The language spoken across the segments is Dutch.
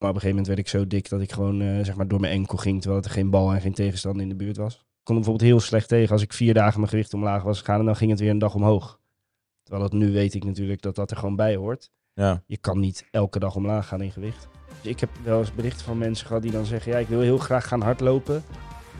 Maar op een gegeven moment werd ik zo dik dat ik gewoon eh, zeg maar door mijn enkel ging, terwijl er geen bal en geen tegenstander in de buurt was. Ik kon bijvoorbeeld heel slecht tegen als ik vier dagen mijn gewicht omlaag was gegaan en dan ging het weer een dag omhoog. Terwijl het nu weet ik natuurlijk dat dat er gewoon bij hoort. Ja. Je kan niet elke dag omlaag gaan in gewicht. Dus ik heb wel eens berichten van mensen gehad die dan zeggen, ja ik wil heel graag gaan hardlopen.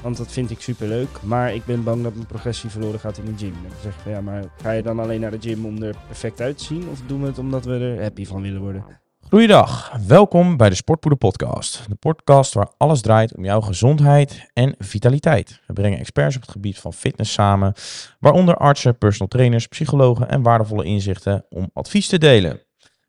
Want dat vind ik superleuk. Maar ik ben bang dat mijn progressie verloren gaat in de gym. En dan zeg ik van ja, maar ga je dan alleen naar de gym om er perfect uit te zien? Of doen we het omdat we er happy van willen worden? Goeiedag, welkom bij de Sportpoeder Podcast. De podcast waar alles draait om jouw gezondheid en vitaliteit. We brengen experts op het gebied van fitness samen, waaronder artsen, personal trainers, psychologen en waardevolle inzichten om advies te delen.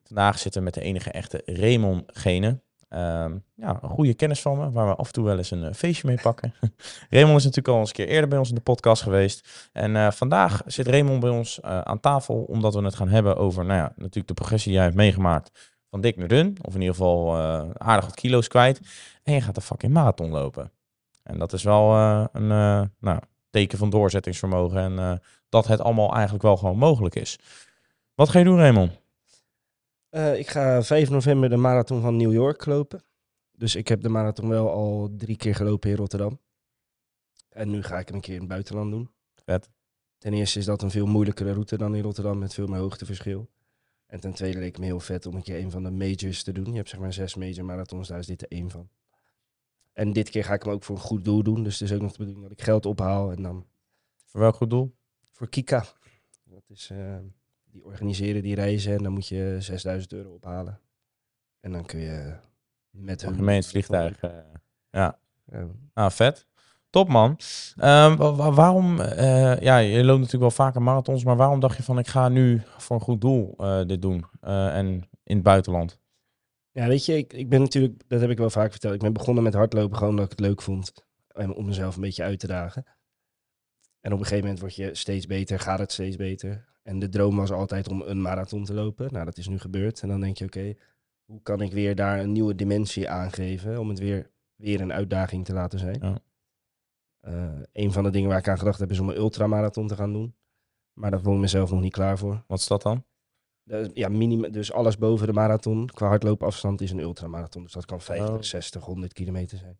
Vandaag zitten we met de enige echte Raymond Gene. Ehm, ja, een goede kennis van me, waar we af en toe wel eens een eh, feestje mee pakken. Raymond is natuurlijk al eens een keer eerder bij ons in de podcast geweest. En eh, vandaag zit Raymond bij ons eh, aan tafel, omdat we het gaan hebben over, nou ja, natuurlijk de progressie die hij heeft meegemaakt van dik naar dun. Of in ieder geval eh, aardig wat kilo's kwijt. En je gaat een fucking marathon lopen. En dat is wel eh, een eh, nou, teken van doorzettingsvermogen. En dat het allemaal eigenlijk wel gewoon mogelijk is. Wat ga je doen, Raymond? Ik ga 5 november de marathon van New York lopen. Dus ik heb de marathon wel al drie keer gelopen in Rotterdam. En nu ga ik hem een keer in het buitenland doen. Vet. Ten eerste is dat een veel moeilijkere route dan in Rotterdam met veel meer hoogteverschil. En ten tweede leek me heel vet om een keer een van de majors te doen. Je hebt zeg maar zes major marathons, daar is dit er één van. En dit keer ga ik hem ook voor een goed doel doen. Dus het is ook nog de bedoeling dat ik geld ophaal en dan Voor welk goed doel? voor Kika. Dat is, eh, die organiseren die reizen en dan moet je 6000 euro ophalen. En dan kun je met hun... Gemeen vliegtuig. eh, ja. Ja, Ah, vet. Top, man. Ehm, wa- wa- waarom, eh, ja, je loopt natuurlijk wel vaker marathons, maar waarom dacht je van, ik ga nu voor een goed doel eh, dit doen? eh, en in het buitenland? Ja, weet je, ik, ik ben natuurlijk, dat heb ik wel vaak verteld. Ik ben begonnen met hardlopen gewoon omdat ik het leuk vond. Om mezelf een beetje uit te dagen. En op een gegeven moment word je steeds beter, gaat het steeds beter. En de droom was altijd om een marathon te lopen. Nou, dat is nu gebeurd. En dan denk je, oké, hoe kan ik weer daar een nieuwe dimensie aangeven om het weer, weer een uitdaging te laten zijn? Ja. Eh, een van de dingen waar ik aan gedacht heb is om een ultramarathon te gaan doen. Maar daar vond ik mezelf nog niet klaar voor. Wat is dat dan? Ja, minimum, dus alles boven de marathon qua hardloopafstand is een ultramarathon. Dus dat kan 50, Oh. 60, 100 kilometer zijn.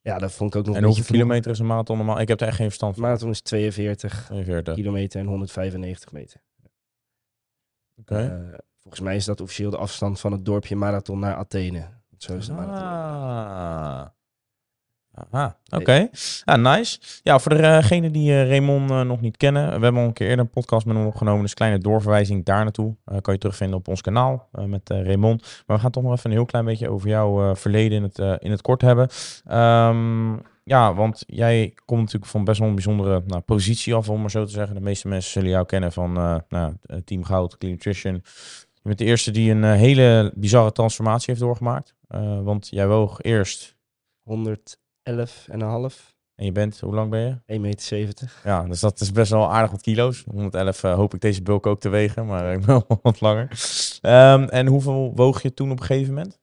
Ja, dat vond ik ook nog En hoeveel kilometer is een marathon normaal? Ik heb er echt geen verstand van. marathon is 42 42. kilometer en 195 meter. Oké. Eh, volgens mij is dat officieel de afstand van het dorpje Marathon naar Athene. Zo is de marathon. Ah. Aha, oké. Ja, nice. Ja, voor degenen die eh, Raymond eh, nog niet kennen, we hebben al een keer eerder een podcast met hem opgenomen, dus kleine doorverwijzing daar naartoe. Eh, kan je terugvinden op ons kanaal eh, met eh, Raymond. Maar we gaan toch nog even een heel klein beetje over jouw eh, verleden in het, eh, in het kort hebben. Ehm, ja, want jij komt natuurlijk van best wel een bijzondere nou, positie af, om maar zo te zeggen. De meeste mensen zullen jou kennen van eh, nou, eh, Team Goud, Clean Nutrition. Je bent de eerste die een eh, hele bizarre transformatie heeft doorgemaakt. Eh, want jij woog eerst 111 en een half, en je bent, hoe lang ben je? 1,70 meter. 70. Ja, dus dat is best wel aardig wat kilo's. 111 eh, hoop ik deze bulk ook te wegen, maar ik ben wel wat langer. Ehm, en hoeveel woog je toen op een gegeven moment?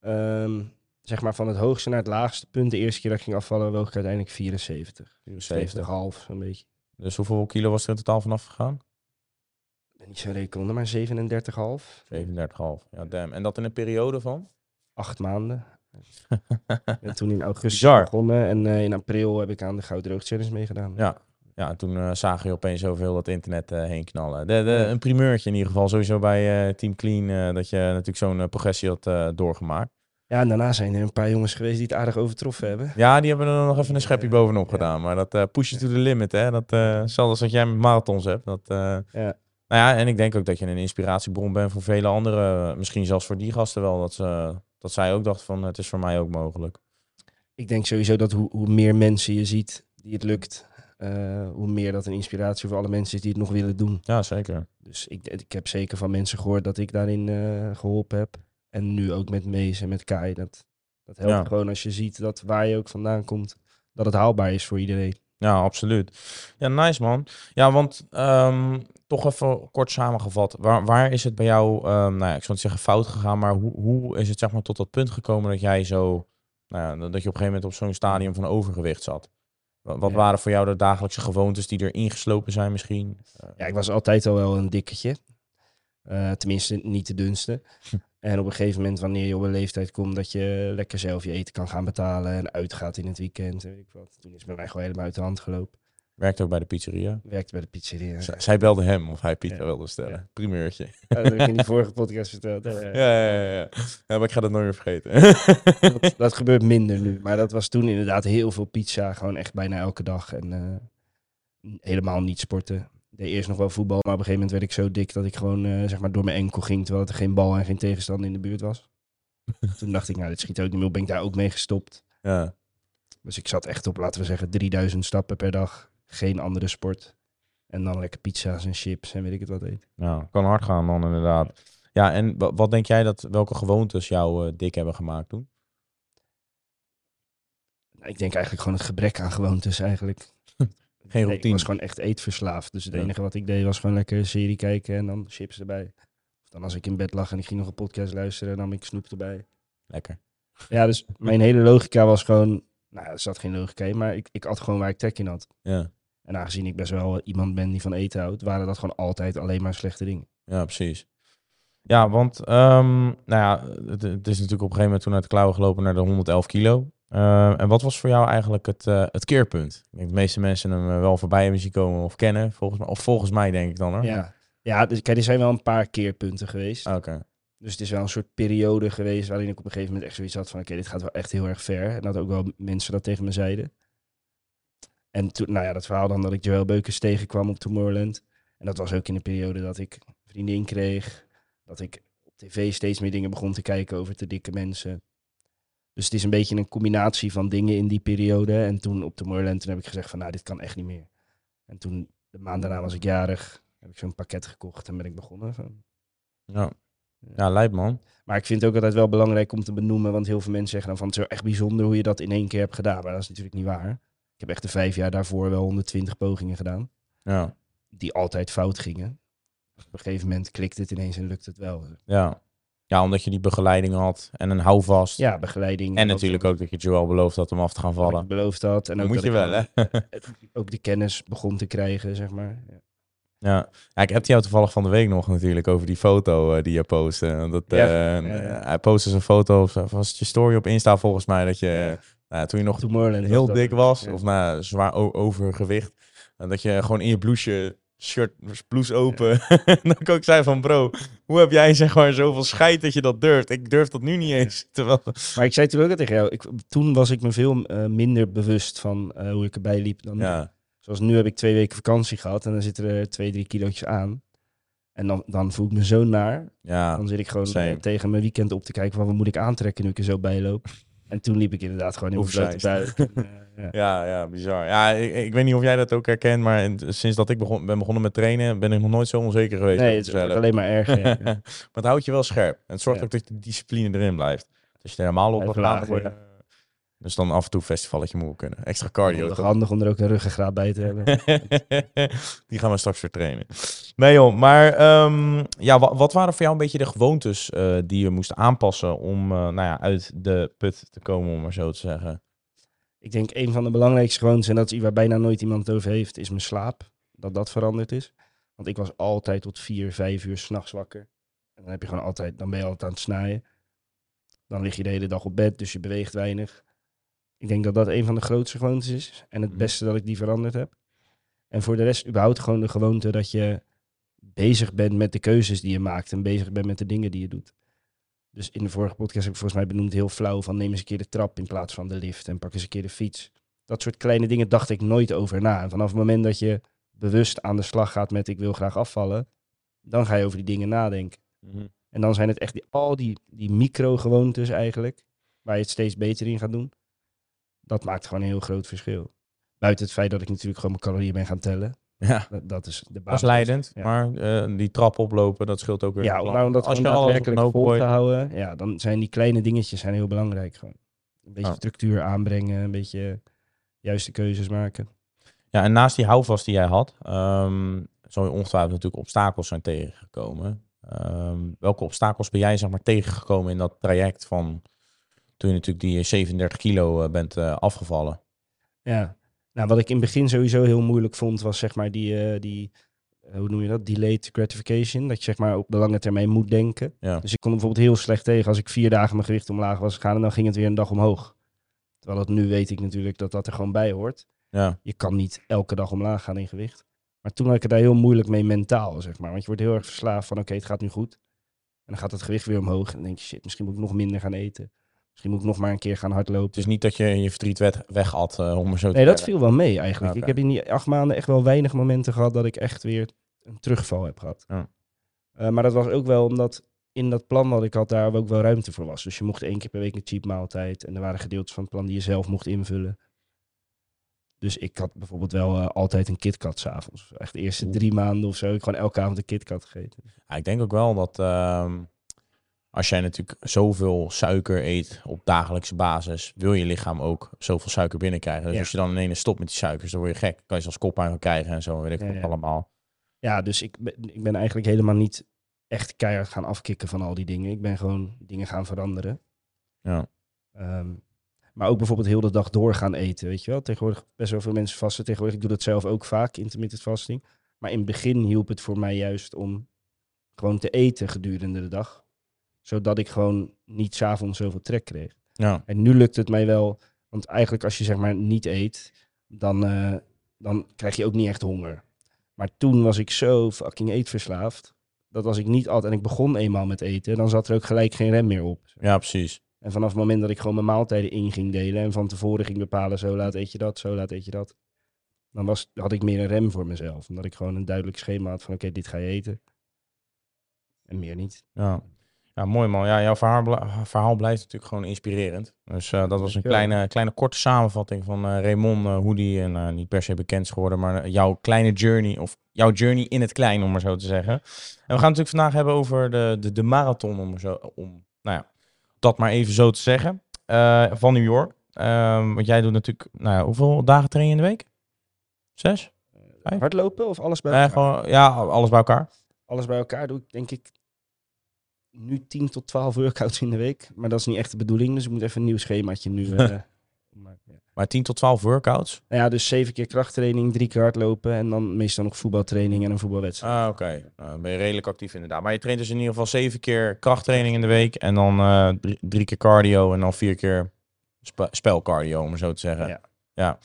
Ehm, zeg maar van het hoogste naar het laagste punt. De eerste keer dat ik ging afvallen woog ik uiteindelijk 74. 70,5 zo'n beetje. Dus hoeveel kilo was er in totaal vanaf gegaan? Niet zo rekenen, maar 37,5. 37,5. Ja, damn. En dat in een periode van? Acht maanden. Ben toen in augustus Bizar. begonnen en eh, in april heb ik aan de Goud Challenge meegedaan. Ja. Ja, en toen eh, zagen je opeens zoveel dat internet eh, heen knallen. De, de, een primeurtje in ieder geval, sowieso bij Team Clean, dat je natuurlijk zo'n progressie had doorgemaakt. Ja, en daarna zijn er een paar jongens geweest die het aardig overtroffen hebben. Ja, die hebben er nog even een schepje bovenop gedaan. Maar dat push you to the limit, hè. Dat, zelfs als wat jij met marathons hebt. Dat, Ja. Nou ja, en ik denk ook dat je een inspiratiebron bent voor vele anderen. Misschien zelfs voor die gasten wel. Dat, ze, dat zij ook dachten van, het is voor mij ook mogelijk. Ik denk sowieso dat hoe, hoe meer mensen je ziet die het lukt, eh, hoe meer dat een inspiratie voor alle mensen is die het nog willen doen. Ja, zeker. Dus ik, ik heb zeker van mensen gehoord dat ik daarin eh, geholpen heb. En nu ook met Mees en met Kai. Dat, dat helpt Ja. gewoon als je ziet dat waar je ook vandaan komt, dat het haalbaar is voor iedereen. Ja, absoluut. Ja, nice man. Ja, want ehm, toch even kort samengevat. Waar, waar is het bij jou, ehm, nou ja, ik zou niet zeggen fout gegaan, maar hoe, hoe is het zeg maar tot dat punt gekomen dat jij zo, nou ja, dat je op een gegeven moment op zo'n stadium van overgewicht zat? Wat, Ja. waren voor jou de dagelijkse gewoontes die er ingeslopen zijn misschien? Ja, ik was altijd al wel een dikketje. Eh, tenminste, niet de dunste. En op een gegeven moment, wanneer je op een leeftijd komt dat je lekker zelf je eten kan gaan betalen en uitgaat in het weekend, en weet ik wat. Toen is bij mij gewoon helemaal uit de hand gelopen. Werkt ook bij de pizzeria. Werkte bij de pizzeria. Z- zij belde hem of hij pizza Ja. wilde stellen. Ja. Primeurtje. Ja, dat heb ik in die vorige podcast verteld. Ja, ja. Ja, ja, maar ik ga dat nooit meer vergeten. Dat, dat gebeurt minder nu. Maar dat was toen inderdaad heel veel pizza. Gewoon echt bijna elke dag. En eh, helemaal niet sporten. Ik deed eerst nog wel voetbal. Maar op een gegeven moment werd ik zo dik dat ik gewoon eh, zeg maar door mijn enkel ging. Terwijl er geen bal en geen tegenstander in de buurt was. toen dacht ik, nou dit schiet ook niet meer op. Ben ik daar ook mee gestopt. ja. Dus ik zat echt op, laten we zeggen, 3000 stappen per dag. Geen andere sport. En dan lekker pizza's en chips en weet ik het wat eten. Nou, kan hard gaan dan inderdaad. Ja, en wa- wat denk jij dat welke gewoontes jou eh, dik hebben gemaakt toen? Nou, ik denk eigenlijk gewoon het gebrek aan gewoontes eigenlijk. Geen Nee, ik routine. was gewoon echt eetverslaafd. Dus het Ja. enige wat ik deed was gewoon lekker serie kijken en dan chips erbij. Of dan als ik in bed lag en ik ging nog een podcast luisteren, dan nam ik snoep erbij. Lekker. Ja, dus mijn hele logica was gewoon... Nou, er zat geen logica in, maar ik, ik at gewoon waar ik trek in had. Ja, En aangezien ik best wel iemand ben die van eten houdt, waren dat gewoon altijd alleen maar slechte dingen. ja precies. Ja, want ehm, nou ja, het, het is natuurlijk op een gegeven moment toen uit de klauwen gelopen naar de 111 kilo. Eh, en wat was voor jou eigenlijk het, eh, het keerpunt? Ik denk dat de meeste mensen hem eh, wel voorbij hebben zien komen of kennen. Volgens mij, of volgens mij denk ik dan hoor. Ja, ja dus, kijk, er zijn wel een paar keerpunten geweest. Ah, Oké. Dus het is wel een soort periode geweest waarin ik op een gegeven moment echt zoiets had van... oké, dit gaat wel echt heel erg ver. En dat ook wel mensen dat tegen me zeiden. En toen, nou ja, dat verhaal dan dat ik Joël Beukers tegenkwam op Tomorrowland. En dat was ook in de periode dat ik vriendin kreeg. Dat ik op tv steeds meer dingen begon te kijken over te dikke mensen. Dus het is een beetje een combinatie van dingen in die periode. En toen op Tomorrowland toen heb ik gezegd van, nou, dit kan echt niet meer. En toen, de maand daarna was ik jarig, heb ik zo'n pakket gekocht en ben ik begonnen. Van, Ja. ja, lijp man. maar ik vind het ook altijd wel belangrijk om te benoemen, want heel veel mensen zeggen dan van het is wel echt bijzonder hoe je dat in één keer hebt gedaan. Maar dat is natuurlijk niet waar. Ik heb echt de vijf jaar daarvoor wel 120 pogingen gedaan, Ja. die altijd fout gingen. Op een gegeven moment klikt het ineens en lukt het wel. Ja. ja, omdat je die begeleiding had en een houvast. Ja, begeleiding. En natuurlijk ook dat je Joel beloofd had om af te gaan dat ik vallen. beloofd had. En ook moet dat je wel, hè? Ook de kennis begon te krijgen, zeg maar. Ja. Ja. ja, ik heb jou toevallig van de week nog natuurlijk over die foto eh, die je postte. Dat, Ja, eh, ja, ja. Hij postte een foto, of was het je story op Insta volgens mij, dat je Ja. Nou, toen je nog Tomorrowland heel dik was, Ja. of nou, zwaar overgewicht, en dat je gewoon in je blouseje, shirt, blouse open, en dan kan ik zei van bro, hoe heb jij zeg maar zoveel scheid dat je dat durft? Ik durf dat nu niet eens. Terwijl, Maar ik zei toen ook tegen jou, ik, toen was ik me veel eh, minder bewust van eh, hoe ik erbij liep dan nu. ja, Zoals nu heb ik twee weken vakantie gehad en dan zitten er twee, drie kilootjes aan. En dan, dan voel ik me zo naar. ja, Dan zit ik gewoon same. tegen mijn weekend op te kijken van wat moet ik aantrekken nu ik er zo bij loop. En toen liep ik inderdaad gewoon in mijn blote Oversized. buik. En, eh, ja. Ja, ja, bizar. Ja, ik, ik weet niet of jij dat ook herkent, maar in- sinds dat ik begon, ben begonnen met trainen, ben ik nog nooit zo onzeker geweest. Nee, het mezelf. alleen maar ja. maar het houdt je wel scherp. En het zorgt ook dat de discipline erin blijft. Als je er helemaal op lager, dan word je- Dus dan af en toe festivalletje moet kunnen. Extra cardio. Handig, toch? handig om er ook een ruggengraat bij te hebben. Die gaan we straks weer trainen. Nee joh, maar ehm, ja, wat, wat waren voor jou een beetje de gewoontes eh, die je moest aanpassen om eh, nou ja, uit de put te komen, om maar zo te zeggen? Ik denk een van de belangrijkste gewoontes, en dat is iets waar bijna nooit iemand het over heeft, is mijn slaap. Dat dat veranderd is. Want ik was altijd tot vier, vijf uur s'nachts wakker. En dan heb je gewoon altijd, dan ben je altijd aan het snijden. Dan lig je de hele dag op bed, dus je beweegt weinig. Ik denk dat dat een van de grootste gewoontes is. En het Mhm. beste dat ik die veranderd heb. En voor de rest überhaupt gewoon de gewoonte dat je bezig bent met de keuzes die je maakt. En bezig bent met de dingen die je doet. Dus in de vorige podcast heb ik volgens mij benoemd heel flauw van neem eens een keer de trap in plaats van de lift. En pak eens een keer de fiets. Dat soort kleine dingen dacht ik nooit over na. En vanaf het moment dat je bewust aan de slag gaat met ik wil graag afvallen. Dan ga je over die dingen nadenken. En dan zijn het echt die, al die, die micro-gewoontes eigenlijk, waar je het steeds beter in gaat doen. Dat maakt gewoon een heel groot verschil. Buiten het feit dat ik natuurlijk gewoon mijn calorieën ben gaan tellen. Ja, Dat, dat is de dat is basis. leidend. Ja. Maar eh, die trap oplopen, dat scheelt ook weer. Ja, om, nou, om dat Als je daadwerkelijk vol te houden, ja, dan zijn die kleine dingetjes zijn heel belangrijk. Gewoon. Een beetje Ja. structuur aanbrengen, een beetje juiste keuzes maken. Ja, en naast die houvast die jij had, ehm zou je ongetwijfeld natuurlijk obstakels zijn tegengekomen. Ehm, welke obstakels ben jij zeg maar tegengekomen in dat traject van toen je natuurlijk die 37 kilo eh, bent eh, afgevallen? Ja, nou, wat ik in het begin sowieso heel moeilijk vond, was zeg maar die, eh, die eh, hoe noem je dat? Delayed gratification. Dat je zeg maar op de lange termijn moet denken. Ja. Dus ik kon bijvoorbeeld heel slecht tegen als ik vier dagen mijn gewicht omlaag was gegaan en dan ging het weer een dag omhoog. Terwijl het nu weet ik natuurlijk dat dat er gewoon bij hoort. Ja. Je kan niet elke dag omlaag gaan in gewicht. Maar toen had ik het daar heel moeilijk mee mentaal, zeg maar. Want je wordt heel erg verslaafd van, oké, het gaat nu goed. En dan gaat het gewicht weer omhoog. En dan denk je, shit, misschien moet ik nog minder gaan eten. Misschien moet ik nog maar een keer gaan hardlopen. Het is niet dat je je verdriet weg, wegat, eh, om er zo te Nee, dat viel wel mee eigenlijk. Ik heb in die acht maanden echt wel weinig momenten gehad dat ik echt weer een terugval heb gehad. Eh, maar dat was ook wel omdat in dat plan wat ik had daar ook wel ruimte voor was. Dus je mocht één keer per week een cheap maaltijd. En er waren gedeeltes van het plan die je zelf mocht invullen. Dus ik had bijvoorbeeld wel eh, altijd een KitKat s'avonds. Echt de eerste drie maanden of zo. Ik gewoon elke avond een KitKat gegeten. Ja, ik denk ook wel dat ehm, als jij natuurlijk zoveel suiker eet op dagelijkse basis, wil je lichaam ook zoveel suiker binnenkrijgen. Dus Ja. als je dan ineens stopt met die suikers, dan word je gek. Kan je zelfs koppijn gaan krijgen en zo, weet ik ja. allemaal. Ja, dus ik ben, ik ben eigenlijk helemaal niet echt keihard gaan afkicken van al die dingen. Ik ben gewoon dingen gaan veranderen. Ja. Ehm, maar ook bijvoorbeeld heel de dag door gaan eten, weet je wel. Tegenwoordig best wel veel mensen vasten. Tegenwoordig, ik doe dat zelf ook vaak, intermittent fasting. Maar in het begin hielp het voor mij juist om gewoon te eten gedurende de dag. Zodat ik gewoon niet s'avonds zoveel trek kreeg. Ja. En nu lukt het mij wel, want eigenlijk als je zeg maar niet eet, dan, eh, dan krijg je ook niet echt honger. Maar toen was ik zo fucking eetverslaafd, dat als ik niet at en ik begon eenmaal met eten, dan zat er ook gelijk geen rem meer op. ja, precies. En vanaf het moment dat ik gewoon mijn maaltijden in ging delen en van tevoren ging bepalen, zo laat eet je dat, zo laat eet je dat. Dan was, had ik meer een rem voor mezelf. Omdat ik gewoon een duidelijk schema had van oké, dit ga je eten. En meer niet. Ja. Ja, mooi man. Ja, jouw verhaal, verhaal blijft natuurlijk gewoon inspirerend. Dus eh, dat was een kleine, kleine korte samenvatting van eh Raymond, eh, hoe die en niet per se bekend is geworden, maar jouw kleine journey, of jouw journey in het klein, om maar zo te zeggen. En we gaan natuurlijk vandaag hebben over de, de, de marathon, om, zo, om nou ja, dat maar even zo te zeggen, van New York. Ehm, want jij doet natuurlijk, nou ja, hoeveel dagen train je in de week? Zes? Vijf? Hardlopen of alles bij elkaar? gewoon, ja, alles bij elkaar. alles bij elkaar doe ik denk ik nu 10 tot 12 workouts in de week. Maar dat is niet echt de bedoeling, dus ik moet even een nieuw schemaatje nu. eh, maken, ja. Maar 10 tot 12 workouts. Nou ja, dus zeven keer krachttraining, drie keer hardlopen en dan meestal nog voetbaltraining en een voetbalwedstrijd. Ah, oké. Nou, dan ben je redelijk actief inderdaad. Maar je traint dus in ieder geval zeven keer krachttraining in de week. En dan eh, drie, drie keer cardio en dan vier keer spe- spelcardio, om het zo te zeggen. Ja. Ja.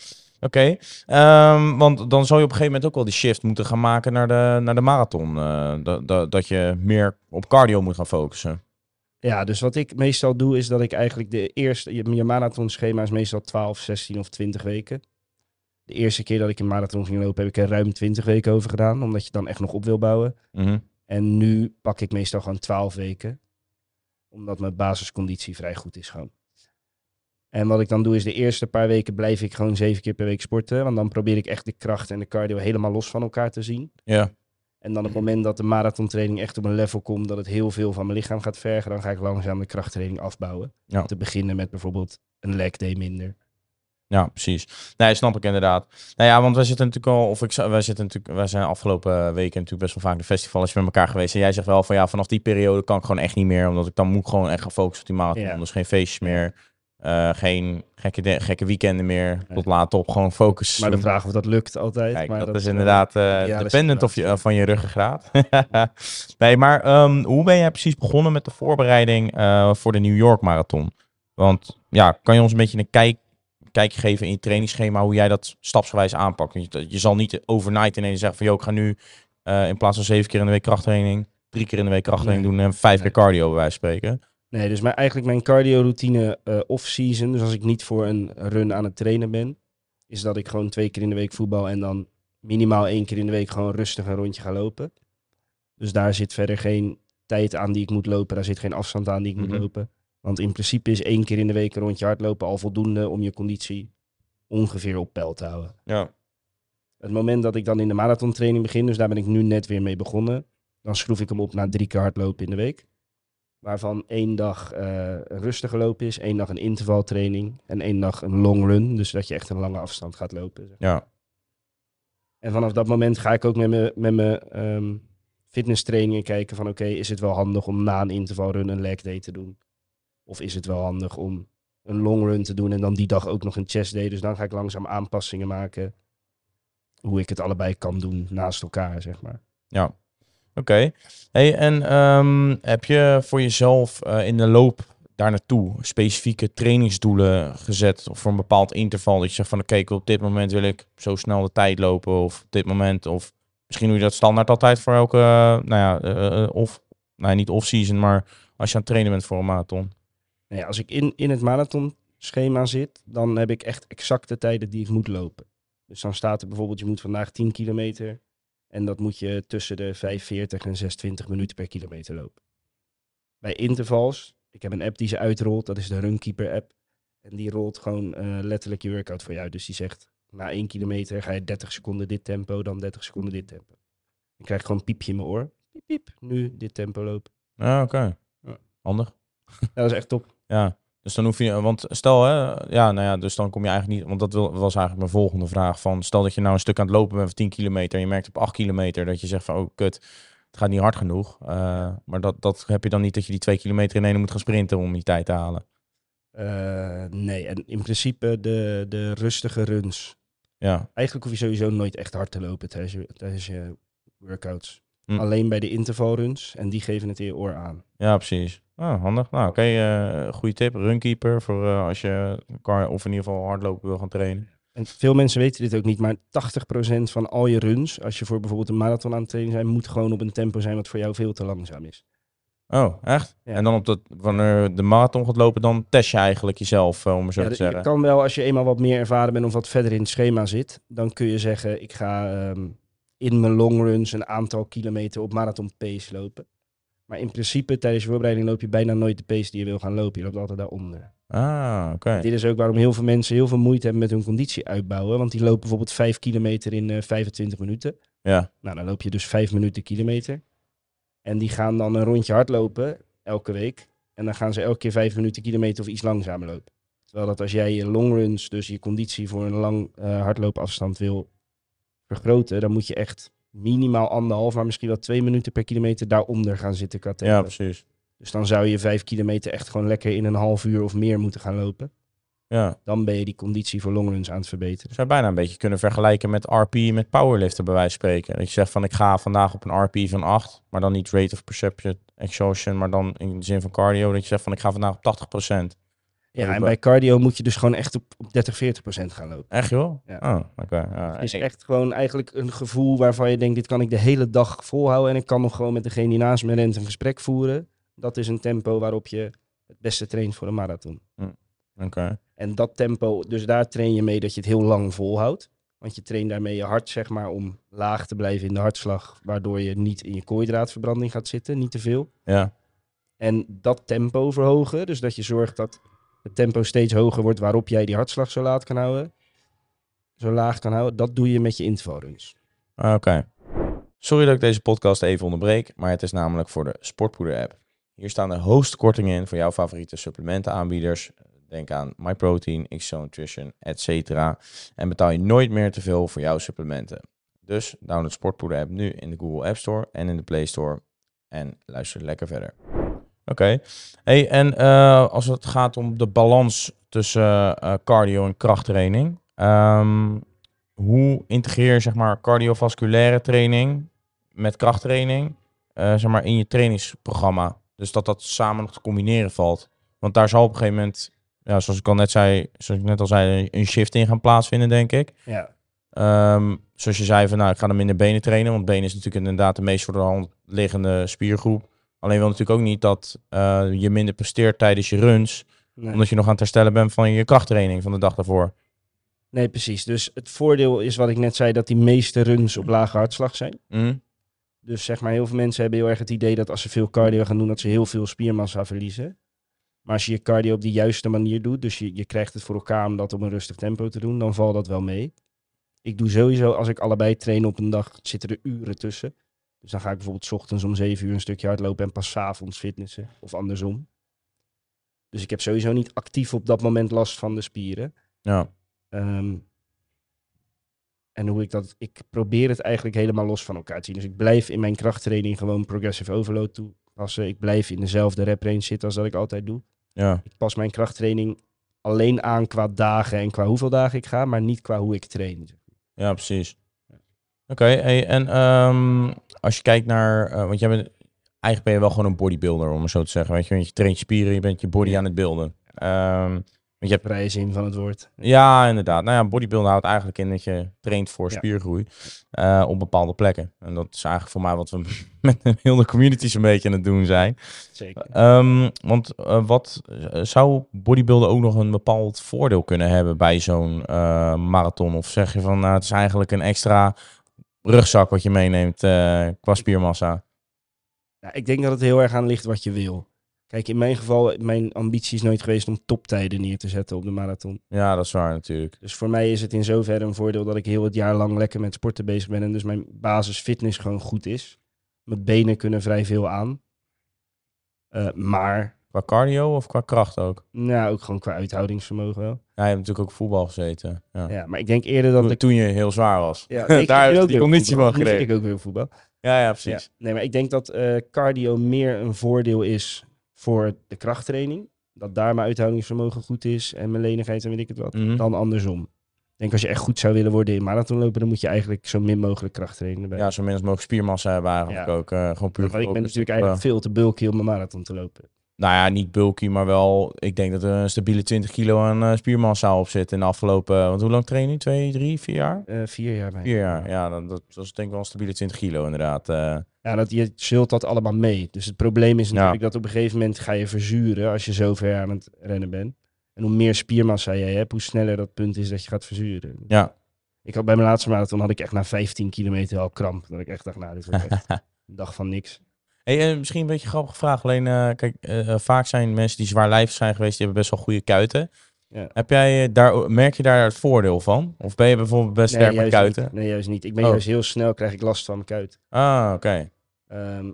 Oké. Ehm, want dan zou je op een gegeven moment ook wel die shift moeten gaan maken naar de, naar de marathon. eh, dat, dat, dat je meer op cardio moet gaan focussen. Ja, dus wat ik meestal doe is dat ik eigenlijk de eerste, je, je marathonschema is meestal 12, 16 of 20 weken. De eerste keer dat ik een marathon ging lopen heb ik er ruim 20 weken over gedaan, omdat je dan echt nog op wil bouwen. Mhm. En nu pak ik meestal gewoon 12 weken. Omdat mijn basisconditie vrij goed is gewoon. En wat ik dan doe is de eerste paar weken blijf ik gewoon zeven keer per week sporten. Want dan probeer ik echt de kracht en de cardio helemaal los van elkaar te zien. Ja. En dan op het moment dat de marathontraining echt op een level komt dat het heel veel van mijn lichaam gaat vergen, dan ga ik langzaam de krachttraining afbouwen. Ja. Te beginnen met bijvoorbeeld een leg day minder. Ja, precies. Nee, snap ik inderdaad. Nou ja, want wij zitten natuurlijk al, of ik wij zitten natuurlijk, wij zijn afgelopen weken natuurlijk best wel vaak de festivals met elkaar geweest. En jij zegt wel van ja, vanaf die periode kan ik gewoon echt niet meer, omdat ik dan moet gewoon echt gaan focussen op die marathon. Ja. Dus geen feestjes meer, eh, geen gekke, gekke weekenden meer, tot laat op, gewoon focus. Maar de vraag of dat lukt altijd. Kijk, maar dat, is eh, inderdaad ja, is dependent of je, van je ruggengraat. nee, maar ehm, hoe ben jij precies begonnen met de voorbereiding voor de New York Marathon? Want ja, kan je ons een beetje een kijk, kijkje geven in je trainingsschema hoe jij dat stapsgewijs aanpakt? Je, je zal niet overnight ineens zeggen van, joh, ik ga nu in plaats van zeven keer in de week krachttraining, drie keer in de week krachttraining Nee. doen en vijf Nee. keer cardio bij wijze van spreken. Nee, dus mijn, eigenlijk mijn cardio-routine eh, off-season, dus als ik niet voor een run aan het trainen ben, is dat ik gewoon twee keer in de week voetbal en dan minimaal één keer in de week gewoon rustig een rondje ga lopen. Dus daar zit verder geen tijd aan die ik moet lopen, daar zit geen afstand aan die ik Mhm. moet lopen. Want in principe is één keer in de week een rondje hardlopen al voldoende om je conditie ongeveer op peil te houden. Ja. Het moment dat ik dan in de marathontraining begin, dus daar ben ik nu net weer mee begonnen, dan schroef ik hem op naar drie keer hardlopen in de week. Waarvan één dag eh, een rustige loop is, één dag een intervaltraining en één dag een long run. Dus dat je echt een lange afstand gaat lopen. zeg. Ja. En vanaf dat moment ga ik ook met mijn met mijn ehm, fitnesstrainingen kijken van oké, is het wel handig om na een intervalrun een leg day te doen? Of is het wel handig om een long run te doen en dan die dag ook nog een chest day? Dus dan ga ik langzaam aanpassingen maken hoe ik het allebei kan doen naast elkaar, zeg maar. Ja, oké. Hey, en ehm, heb je voor jezelf eh, in de loop daar naartoe specifieke trainingsdoelen gezet of voor een bepaald interval dat je zegt van oké, wil op dit moment wil ik zo snel de tijd lopen of op dit moment of misschien doe je dat standaard altijd voor elke, nou ja, eh, eh, of, nou niet off-season, maar als je aan het trainen bent voor een marathon. Nou ja, als ik in, in het marathonschema zit, dan heb ik echt exacte tijden die ik moet lopen. Dus dan staat er bijvoorbeeld, je moet vandaag 10 kilometer. En dat moet je tussen de 45 en 26 minuten per kilometer lopen. Bij intervals, ik heb een app die ze uitrolt, dat is de Runkeeper app. En die rolt gewoon eh, letterlijk je workout voor jou. Dus die zegt, na 1 kilometer ga je 30 seconden dit tempo, dan 30 seconden dit tempo. Ik krijg gewoon een piepje in mijn oor. Piep, piep, nu dit tempo lopen. Ja, oké. Ja. Handig. Ja, dat is echt top. Ja, dus dan hoef je, want stel hè, ja, nou ja, dus dan kom je eigenlijk niet, want dat wil- was eigenlijk mijn volgende vraag van, stel dat je nou een stuk aan het lopen bent van 10 kilometer en je merkt op 8 kilometer dat je zegt van, oh kut, het gaat niet hard genoeg. Eh, maar dat, dat heb je dan niet dat je die 2 kilometer in één moet gaan sprinten om die tijd te halen. Eh, nee, en in principe de, de rustige runs. Ja, Eigenlijk hoef je sowieso nooit echt hard te lopen tijdens je, tijdens je workouts. Hm. Alleen bij de intervalruns. En die geven het in je oor aan. ja precies. Ah, handig. Nou, oké, eh, goede tip. Runkeeper voor eh, als je car, of in ieder geval hardlopen wil gaan trainen. En veel mensen weten dit ook niet, maar 80% van al je runs, als je voor bijvoorbeeld een marathon aan het trainen bent, moet gewoon op een tempo zijn wat voor jou veel te langzaam is. Oh, echt? Ja. En dan op dat, wanneer de marathon gaat lopen, dan test je eigenlijk jezelf, eh, om het zo Ja, te d- je zeggen. kan wel, als je eenmaal wat meer ervaren bent of wat verder in het schema zit, dan kun je zeggen, ik ga ehm, in mijn longruns een aantal kilometer op marathon pace lopen. Maar in principe, tijdens je voorbereiding loop je bijna nooit de pace die je wil gaan lopen. Je loopt altijd daaronder. Ah, oké. Dit is ook waarom heel veel mensen heel veel moeite hebben met hun conditie uitbouwen. Want die lopen bijvoorbeeld 5 kilometer in eh 25 minuten. Ja, Nou, dan loop je dus 5 minuten kilometer. En die gaan dan een rondje hardlopen elke week. En dan gaan ze elke keer 5 minuten kilometer of iets langzamer lopen. Terwijl dat als jij je longruns, dus je conditie voor een lang eh, hardloopafstand wil vergroten, dan moet je echt minimaal anderhalf, maar misschien wel twee minuten per kilometer daaronder gaan zitten tempo. ja, precies. Dus dan zou je 5 kilometer echt gewoon lekker in een half uur of meer moeten gaan lopen. Ja. Dan ben je die conditie voor longruns aan het verbeteren. zou je bijna een beetje kunnen vergelijken met RP met powerliften bij wijze van spreken. Dat je zegt van ik ga vandaag op een RP van 8, maar dan niet rate of perception exhaustion, maar dan in de zin van cardio. Dat je zegt van ik ga vandaag op 80%. Ja, en bij cardio moet je dus gewoon echt op, op 30, 40 procent gaan lopen. Echt joh? Ja. Oh, oké. Ja, Het is ik- echt gewoon eigenlijk een gevoel waarvan je denkt, dit kan ik de hele dag volhouden. En ik kan nog gewoon met degene die naast me rent een gesprek voeren. Dat is een tempo waarop je het beste traint voor een marathon. Oké. En dat tempo, dus daar train je mee dat je het heel lang volhoudt. Want je traint daarmee je hart, zeg maar, om laag te blijven in de hartslag. Waardoor je niet in je koolhydraatverbranding gaat zitten, niet te veel. Ja. En dat tempo verhogen, dus dat je zorgt dat het tempo steeds hoger wordt waarop jij die hartslag zo laag kan houden. Zo laag kan houden, dat doe je met je intervalruns. Ah, Oké. Sorry dat ik deze podcast even onderbreek, maar het is namelijk voor de Sportpoeder app. Hier staan de hoogste kortingen in voor jouw favoriete supplementenaanbieders. Denk aan MyProtein, XO Nutrition, etc. En betaal je nooit meer te veel voor jouw supplementen. Dus download Sportpoeder app nu in de Google App Store en in de Play Store. En luister lekker verder. Oké. Hey, en eh, als het gaat om de balans tussen eh, cardio en krachttraining. ehm, hoe integreer je zeg maar cardiovasculaire training met krachttraining eh, zeg maar in je trainingsprogramma? Dus dat dat samen nog te combineren valt. Want daar zal op een gegeven moment, ja, zoals ik al net zei, zoals ik net al zei, een shift in gaan plaatsvinden, denk ik. Ja, Ehm, zoals je zei van, nou, ik ga dan minder benen trainen, want benen is natuurlijk inderdaad de meest voor de hand liggende spiergroep. Alleen wil natuurlijk ook niet dat eh, je minder presteert tijdens je runs, nee. omdat je nog aan het herstellen bent van je krachttraining van de dag daarvoor. nee, precies. Dus het voordeel is wat ik net zei, dat die meeste runs op lage hartslag zijn. Hm? Dus zeg maar, heel veel mensen hebben heel erg het idee dat als ze veel cardio gaan doen, dat ze heel veel spiermassa verliezen. Maar als je je cardio op de juiste manier doet, dus je, je krijgt het voor elkaar om dat op een rustig tempo te doen, dan valt dat wel mee. Ik doe sowieso, als ik allebei train op een dag, zitten er uren tussen. Dus dan ga ik bijvoorbeeld 's ochtends om 7 uur een stukje hardlopen en pas 's avonds fitnessen. Of andersom. Dus ik heb sowieso niet actief op dat moment last van de spieren. Ja. Ehm, en hoe ik dat, ik probeer het eigenlijk helemaal los van elkaar te zien. Dus ik blijf in mijn krachttraining gewoon progressive overload toepassen. Ik blijf in dezelfde rep range zitten als dat ik altijd doe. Ja. Ik pas mijn krachttraining alleen aan qua dagen en qua hoeveel dagen ik ga, maar niet qua hoe ik train. Ja, precies. Oké, hey, en ehm, als je kijkt naar, eh, want jij bent, eigenlijk ben je wel gewoon een bodybuilder, om het zo te zeggen. Weet je, want je traint je spieren, je bent je body aan het beelden. Ehm, want je hebt, Vrije zin van het woord. ja, inderdaad. Nou ja, bodybuilden houdt eigenlijk in dat je traint voor Ja. spiergroei eh, op bepaalde plekken. En dat is eigenlijk voor mij wat we met heel de communities een beetje aan het doen zijn. Zeker. Ehm, want eh, wat zou bodybuilden ook nog een bepaald voordeel kunnen hebben bij zo'n marathon? Of zeg je van, nou, het is eigenlijk een extra rugzak wat je meeneemt eh, qua spiermassa? Ja, ik denk dat het heel erg aan ligt wat je wil. Kijk, in mijn geval, mijn ambitie is nooit geweest om toptijden neer te zetten op de marathon. Ja, dat is waar natuurlijk. Dus voor mij is het in zoverre een voordeel dat ik heel het jaar lang lekker met sporten bezig ben. En dus mijn basis fitness gewoon goed is. Mijn benen kunnen vrij veel aan. Eh, maar, Qua cardio of qua kracht ook? nou, ook gewoon qua uithoudingsvermogen wel. Ja, je hebt natuurlijk ook voetbal gezeten. Ja. Ja, maar ik denk eerder dat Toen, ik... toen je heel zwaar was. Ja, Daar ik, heb je conditie van gekregen. Ik ook weer voetbal. Ja, ja, Ja. precies. Nee, maar ik denk dat eh, cardio meer een voordeel is voor de krachttraining. Dat daar mijn uithoudingsvermogen goed is en mijn lenigheid en weet ik het wat. Mhm. Dan andersom. Ik denk als je echt goed zou willen worden in marathonlopen, dan moet je eigenlijk zo min mogelijk krachttraining erbij. Ja, zo min als mogelijk spiermassa hebben eigenlijk Ja. ook. eh, gewoon puur Want ik ben natuurlijk eigenlijk veel te bulky om een marathon te lopen. Nou ja, niet bulky, maar wel... Ik denk dat er een stabiele 20 kilo aan eh, spiermassa op zit in de afgelopen... want hoe lang train je? Twee, drie, vier jaar? Eh, vier jaar bij. Vier jaar, ja. Dat, dat was denk ik wel een stabiele 20 kilo inderdaad. eh. Ja, dat, je zult dat allemaal mee. Dus het probleem is Ja. natuurlijk dat op een gegeven moment ga je verzuren als je zo ver aan het rennen bent. En hoe meer spiermassa jij hebt, hoe sneller dat punt is dat je gaat verzuren. ja. Ik had bij mijn laatste marathon had ik echt na 15 kilometer al kramp. Dat ik echt dacht, nou, dit wordt echt een dag van niks. Hey, eh, misschien een beetje een grappige vraag. Alleen, eh, kijk, eh, vaak zijn mensen die zwaarlijvig zijn geweest, die hebben best wel goede kuiten. Ja. Heb jij daar, merk je daar het voordeel van? Of ben je bijvoorbeeld best sterk met kuiten? Niet. Nee, juist niet. Ik ben Oh. juist heel snel, krijg ik last van mijn kuit. Ah, oké. Ehm,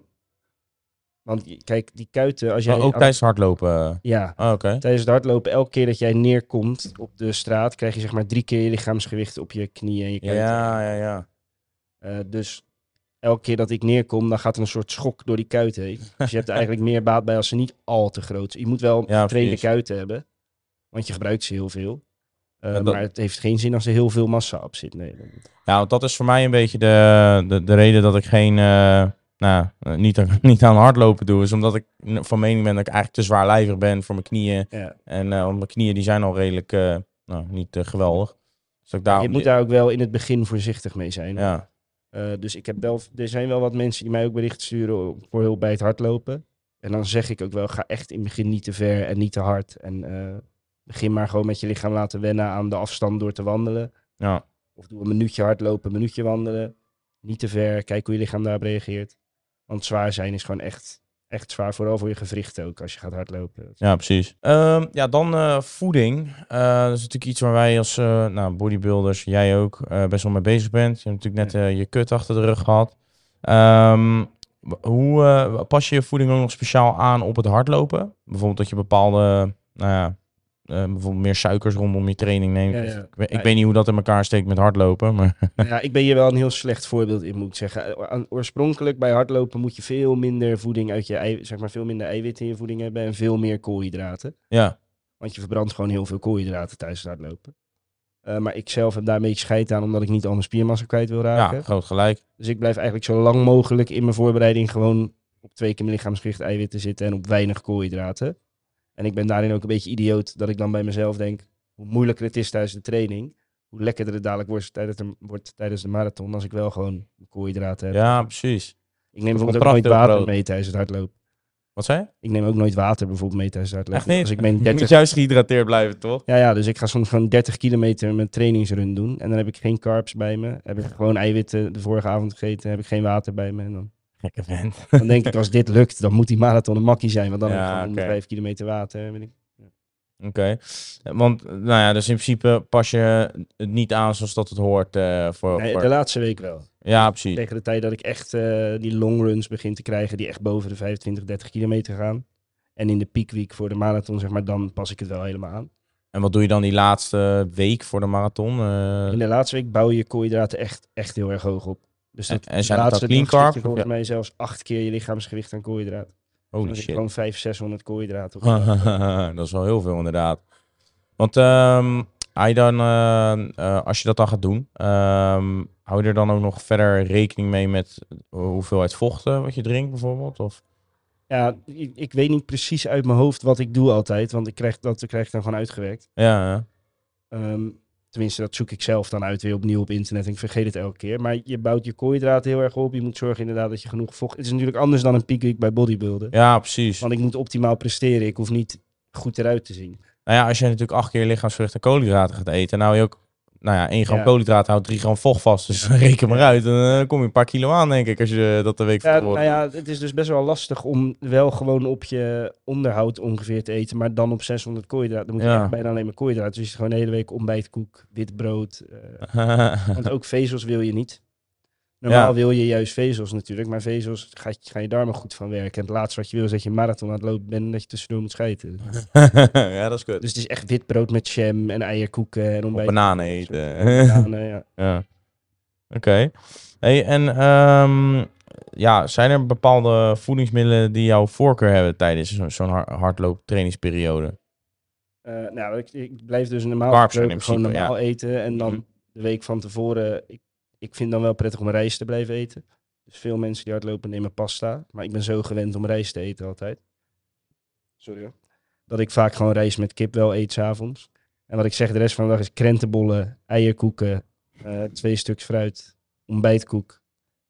want kijk, die kuiten, als jij... Maar ook tijdens het hardlopen? Ja, Ah, oké. tijdens het hardlopen, elke keer dat jij neerkomt op de straat, krijg je zeg maar drie keer je lichaamsgewicht op je knieën en je kuiten. Ja, ja, ja. Dus elke keer dat ik neerkom, dan gaat er een soort schok door die kuiten heen. Dus je hebt er eigenlijk meer baat bij als ze niet al te groot zijn. Je moet wel Ja, getrainde precies. kuiten hebben, want je gebruikt ze heel veel. Eh, Ja, dat- Maar het heeft geen zin als er heel veel massa op zit. Nee, Ja, want dat is voor mij een beetje de, de, de reden dat ik geen, eh, nou, eh, niet, aan- niet aan hardlopen doe. Is omdat ik van mening ben dat ik eigenlijk te zwaarlijvig ben voor mijn knieën. ja. En want mijn knieën die zijn al redelijk, nou, niet eh, geweldig. Dus ik daarom, Je moet daar ook wel in het begin voorzichtig mee zijn. Ja, Eh, dus ik heb wel, er zijn wel wat mensen die mij ook berichten sturen voor hulp bij het hardlopen. En dan zeg ik ook wel, ga echt in het begin niet te ver en niet te hard. En eh, begin maar gewoon met je lichaam laten wennen aan de afstand door te wandelen. ja. Of doe een minuutje hardlopen, een minuutje wandelen. Niet te ver, kijk hoe je lichaam daarop reageert. Want zwaar zijn is gewoon echt, echt zwaar, vooral voor je gewrichten ook als je gaat hardlopen. Ja, precies. Ehm, ja, dan eh, voeding. Eh, dat is natuurlijk iets waar wij als eh, nou, bodybuilders, jij ook, best wel mee bezig bent. Je hebt natuurlijk net je kut achter de rug gehad. Ehm, hoe pas je je voeding ook nog speciaal aan op het hardlopen? Bijvoorbeeld dat je bepaalde, eh, bijvoorbeeld meer suikers rondom je training neemt. Ja, Of- ja. Ik, weet, ik Ja, weet niet hoe dat in elkaar steekt met hardlopen, maar ja, ik ben hier wel een heel slecht voorbeeld in, moet ik zeggen. Eh, Oorspronkelijk bij hardlopen moet je veel minder voeding uit je ei, zeg maar veel minder eiwitten in je voeding hebben en veel meer koolhydraten. ja. Want je verbrandt gewoon heel veel koolhydraten tijdens het hardlopen. Eh, maar ik zelf heb daar een beetje scheid aan, omdat ik niet al mijn spiermassa kwijt wil raken. ja, groot gelijk. Dus ik blijf eigenlijk zo lang mogelijk in mijn voorbereiding gewoon op twee keer mijn lichaamsgewicht eiwitten zitten en op weinig koolhydraten. En ik ben daarin ook een beetje idioot dat ik dan bij mezelf denk, hoe moeilijker het is tijdens de training, hoe lekkerder het dadelijk wordt tijdens de, wordt tijdens de marathon als ik wel gewoon koolhydraten heb. Ja, precies. ik neem bijvoorbeeld ook nooit water mee tijdens het hardlopen. Wat zei je? Ik neem ook nooit water bijvoorbeeld mee tijdens het hardlopen. Echt niet? Als ik mijn Je 30 moet juist gehydrateerd blijven, toch? Ja, ja, dus ik ga soms gewoon 30 kilometer mijn trainingsrun doen. En dan heb ik geen carbs bij me. Heb ik gewoon eiwitten de vorige avond gegeten. Heb ik geen water bij me. En dan, Gekke vent. dan denk ik, als dit lukt, dan moet die marathon een makkie zijn. Want dan heb Ja, de oké. 5 kilometer water. Weet ik. Oké. Want, nou ja, dus in principe pas je het niet aan zoals dat het hoort. eh, voor, Nee, voor- de laatste week wel. Ja, precies. Tegen de tijd dat ik echt eh, die long runs begin te krijgen. Die echt boven de 25, 30 kilometer gaan. En in de peakweek voor de marathon, zeg maar, dan pas ik het wel helemaal aan. En wat doe je dan die laatste week voor de marathon? Eh, In de laatste week bouw je koolhydraten echt, echt heel erg hoog op. Dus En- dat en zijn dat laatste dan clean zit je carb? volgens Ja. mij zelfs acht keer je lichaamsgewicht aan koolhydraten. holy je shit. gewoon 500, 600 koolhydraten op. dat is wel heel veel inderdaad. Want ehm, hij dan, eh, eh, als je dat dan gaat doen, ehm, hou je er dan ook nog verder rekening mee met eh, hoeveelheid vochten wat je drinkt bijvoorbeeld? Of? Ja, ik, ik weet niet precies uit mijn hoofd wat ik doe altijd, want ik krijg dat krijg ik dan gewoon uitgewerkt. Ja, ja. Ehm, tenminste, dat zoek ik zelf dan uit weer opnieuw op internet. En ik vergeet het elke keer. Maar je bouwt je koolhydraten heel erg op. Je moet zorgen inderdaad dat je genoeg vocht... Het is natuurlijk anders dan een peak week bij bodybuilden. ja precies. Want ik moet optimaal presteren. Ik hoef niet goed eruit te zien. Nou ja, als je natuurlijk acht keer lichaamsverrichte koolhydraten gaat eten, nou je ook, nou ja, 1 gram Ja. koolhydraten houdt 3 gram vocht vast. Dus reken maar uit. En dan kom je een paar kilo aan, denk ik, als je dat de week Ja, nou ja, het is dus best wel lastig om wel gewoon op je onderhoud ongeveer te eten. Maar dan op 600 koolhydraten. Dan moet je Ja. echt bijna alleen maar koolhydraten. Dus je gewoon de hele week ontbijtkoek, wit brood. eh, Want ook vezels wil je niet. Normaal Ja. wil je juist vezels natuurlijk, maar vezels ga je, ga je darmen goed van werken. En het laatste wat je wil is dat je een marathon aan het lopen bent en dat je tussendoor moet schijten. ja, dat is kut. Dus het is echt wit brood met jam en eierkoeken en ontbijt. bananen eten. Bananen, ja. ja. Oké. Hey, en ehm, ja, zijn er bepaalde voedingsmiddelen die jouw voorkeur hebben tijdens zo- zo'n har- hardlooptrainingsperiode? Eh, nou, ik, ik blijf dus normaal Carbs gewoon principe, normaal eten. En dan Mhm. de week van tevoren, ik, ik vind dan wel prettig om rijst te blijven eten. Dus veel mensen die hardlopen nemen pasta. Maar ik ben zo gewend om rijst te eten altijd. Sorry hoor. Dat ik vaak gewoon rijst met kip wel eet s'avonds. En wat ik zeg de rest van de dag is krentenbollen, eierkoeken, eh, twee stuks fruit, ontbijtkoek.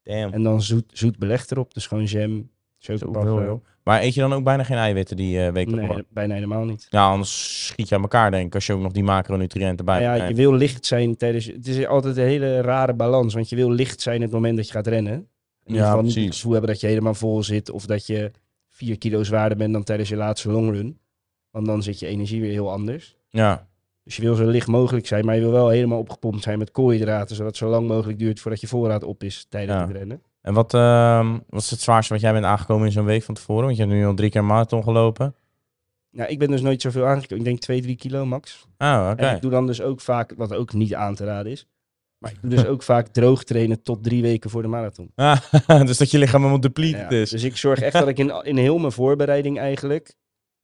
Damn. En dan zoet, zoet beleg erop. Dus gewoon jam, Zoveel, joh. Maar eet je dan ook bijna geen eiwitten die eh week Nee, bijna helemaal niet. Ja, anders schiet je aan elkaar, denk ik, als je ook nog die macronutriënten bij Nou ja, hebt. je wil licht zijn tijdens... Het is altijd een hele rare balans, want je wil licht zijn het moment dat je gaat rennen. In ieder Ja, geval niet het precies. gevoel hebben dat je helemaal vol zit of dat je vier kilo zwaarder bent dan tijdens je laatste longrun. Want dan zit je energie weer heel anders. Ja, Dus je wil zo licht mogelijk zijn, maar je wil wel helemaal opgepompt zijn met koolhydraten, zodat het zo lang mogelijk duurt voordat je voorraad op is tijdens Ja. het rennen. En wat, wat is het zwaarste wat jij bent aangekomen in zo'n week van tevoren? Want je hebt nu al drie keer marathon gelopen. Nou, ik ben dus nooit zoveel aangekomen. Ik denk 2, 3 kilo max. Ah, oké. En ik doe dan dus ook vaak, wat ook niet aan te raden is, maar ik doe dus ook vaak droog trainen tot drie weken voor de marathon. Ah, dus dat je lichaam helemaal depleted Ja, is. Dus ik zorg echt dat ik in, in heel mijn voorbereiding eigenlijk,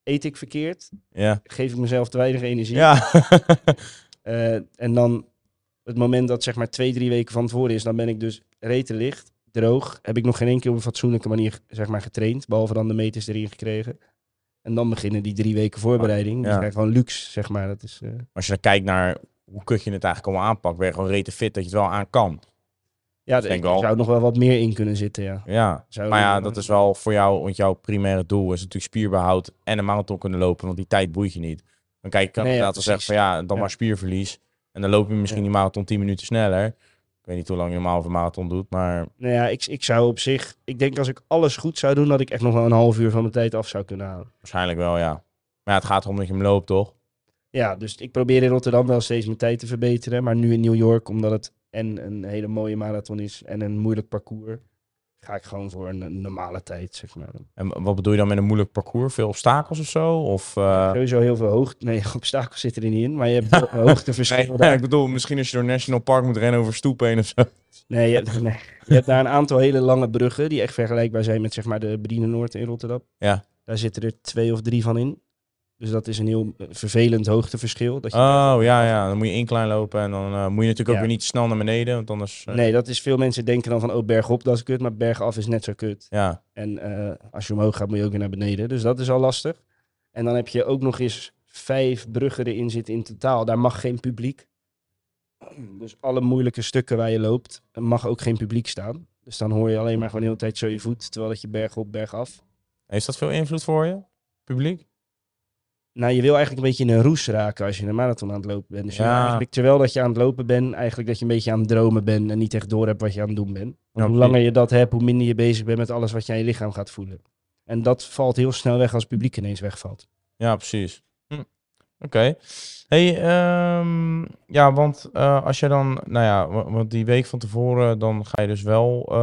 eet ik verkeerd, Ja. geef ik mezelf te weinig energie. Ja. Eh, en dan het moment dat zeg maar twee, drie weken van tevoren is, dan ben ik dus rete licht, droog. Heb ik nog geen één keer op een fatsoenlijke manier zeg maar, getraind, behalve dan de meters erin gekregen. En dan beginnen die drie weken voorbereiding. Die Ja. zijn gewoon luxe, zeg maar. Dat is, eh, Als je dan kijkt naar hoe kut je het eigenlijk allemaal aanpakt, ben je gewoon rete fit dat je het wel aan kan. ja, denk ik wel. zou nog wel wat meer in kunnen zitten, ja. Ja. Zou Maar ja, dat is wel voor jou, want jouw primaire doel is natuurlijk spierbehoud en een marathon kunnen lopen, want die tijd boeit je niet. Dan kijk, je kan Nee, ja, inderdaad wel zeggen van ja, dan Ja. maar spierverlies. En dan loop je misschien die marathon 10 minuten sneller. Ik weet niet hoe lang je een marathon doet, maar Nou ja, ik, ik zou op zich... Ik denk als ik alles goed zou doen, dat ik echt nog wel een half uur van mijn tijd af zou kunnen halen. waarschijnlijk wel, ja. Maar ja, het gaat erom dat je hem loopt, toch? Ja, dus ik probeer in Rotterdam wel steeds mijn tijd te verbeteren. Maar nu in New York, omdat het en een hele mooie marathon is en een moeilijk parcours, ga ik gewoon voor een, normale tijd, zeg maar. En wat bedoel je dan met een moeilijk parcours? Veel obstakels of zo? Of, eh, Sowieso heel veel hoogte... Nee, obstakels zitten er niet in, maar je hebt hoogteverschillen Nee, daar. ik bedoel, misschien als je door National Park moet rennen over stoep heen of zo. Nee je, hebt, nee, je hebt daar een aantal hele lange bruggen die echt vergelijkbaar zijn met zeg maar de Brine Noord in Rotterdam. Ja. Daar zitten er twee of drie van in. Dus dat is een heel eh, vervelend hoogteverschil. Dat je Oh, ja, ja. Dan moet je incline lopen en dan eh, moet je natuurlijk ook weer niet snel naar beneden, want anders... eh, Nee, dat is veel mensen denken dan van oh bergop dat is kut, maar bergaf is net zo kut. Ja, En als je omhoog gaat moet je ook weer naar beneden. Dus dat is al lastig. En dan heb je ook nog eens vijf bruggen erin zitten in totaal. Daar mag geen publiek. Dus alle moeilijke stukken waar je loopt, mag ook geen publiek staan. Dus dan hoor je alleen maar gewoon de hele tijd zo je voet, terwijl dat je bergop, bergaf. heeft dat veel invloed voor je, publiek? Nou, je wil eigenlijk een beetje in een roes raken als je een marathon aan het lopen bent. Dus Ja. eigenlijk, terwijl dat je aan het lopen bent, eigenlijk dat je een beetje aan het dromen bent en niet echt door hebt wat je aan het doen bent. Want hoe langer je dat hebt, hoe minder je bezig bent met alles wat je aan je lichaam gaat voelen. En dat valt heel snel weg als het publiek ineens wegvalt. Ja, precies. Hm. Oké. Hey, ehm, ja, want eh, als je dan, nou ja, wa- want die week van tevoren, dan ga je dus wel, eh,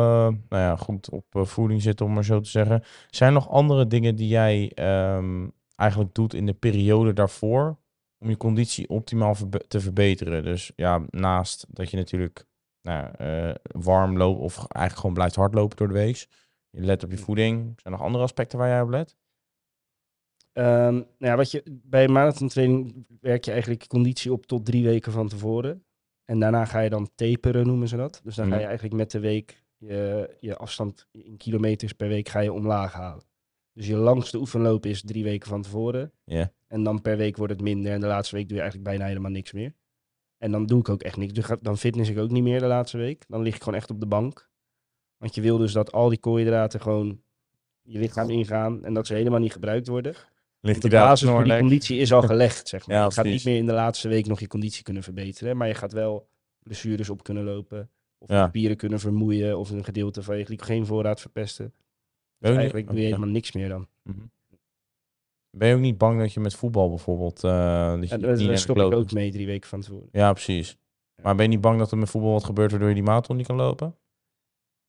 nou ja, goed op eh, voeding zitten, om maar zo te zeggen. Zijn er nog andere dingen die jij ehm, eigenlijk doet in de periode daarvoor om je conditie optimaal verbe- te verbeteren? Dus ja, naast dat je natuurlijk nou, eh, warm loopt of eigenlijk gewoon blijft hardlopen door de week. Je let op je voeding. Zijn er nog andere aspecten waar jij op let? Ehm, nou ja, wat je, bij marathontraining werk je eigenlijk conditie op tot drie weken van tevoren. En daarna ga je dan taperen, noemen ze dat. Dus dan ga Mhm. je eigenlijk met de week je, je afstand in kilometers per week ga je omlaag halen. Dus je langste oefenloop is drie weken van tevoren. Ja. En dan per week wordt het minder. En de laatste week doe je eigenlijk bijna helemaal niks meer. En dan doe ik ook echt niks. Dan fitness ik ook niet meer de laatste week. Dan lig ik gewoon echt op de bank. Want je wil dus dat al die koolhydraten gewoon je lichaam ingaan. En dat ze helemaal niet gebruikt worden. Ligt De basis voor die conditie is al gelegd, zeg maar. Ja, je gaat niet meer in de laatste week nog je conditie kunnen verbeteren. Maar je gaat wel blessures op kunnen lopen. Of Ja. spieren kunnen vermoeien. Of een gedeelte van je glycogeenvoorraad verpesten. Ben Dus je ook eigenlijk niet- doe je ja. helemaal niks meer dan. Mhm. Ben je ook niet bang dat je met voetbal bijvoorbeeld... eh dat je En niet daar stop ik ook mee drie weken van tevoren. Ja, precies. Maar ben je niet bang dat er met voetbal wat gebeurt waardoor je die marathon niet kan lopen?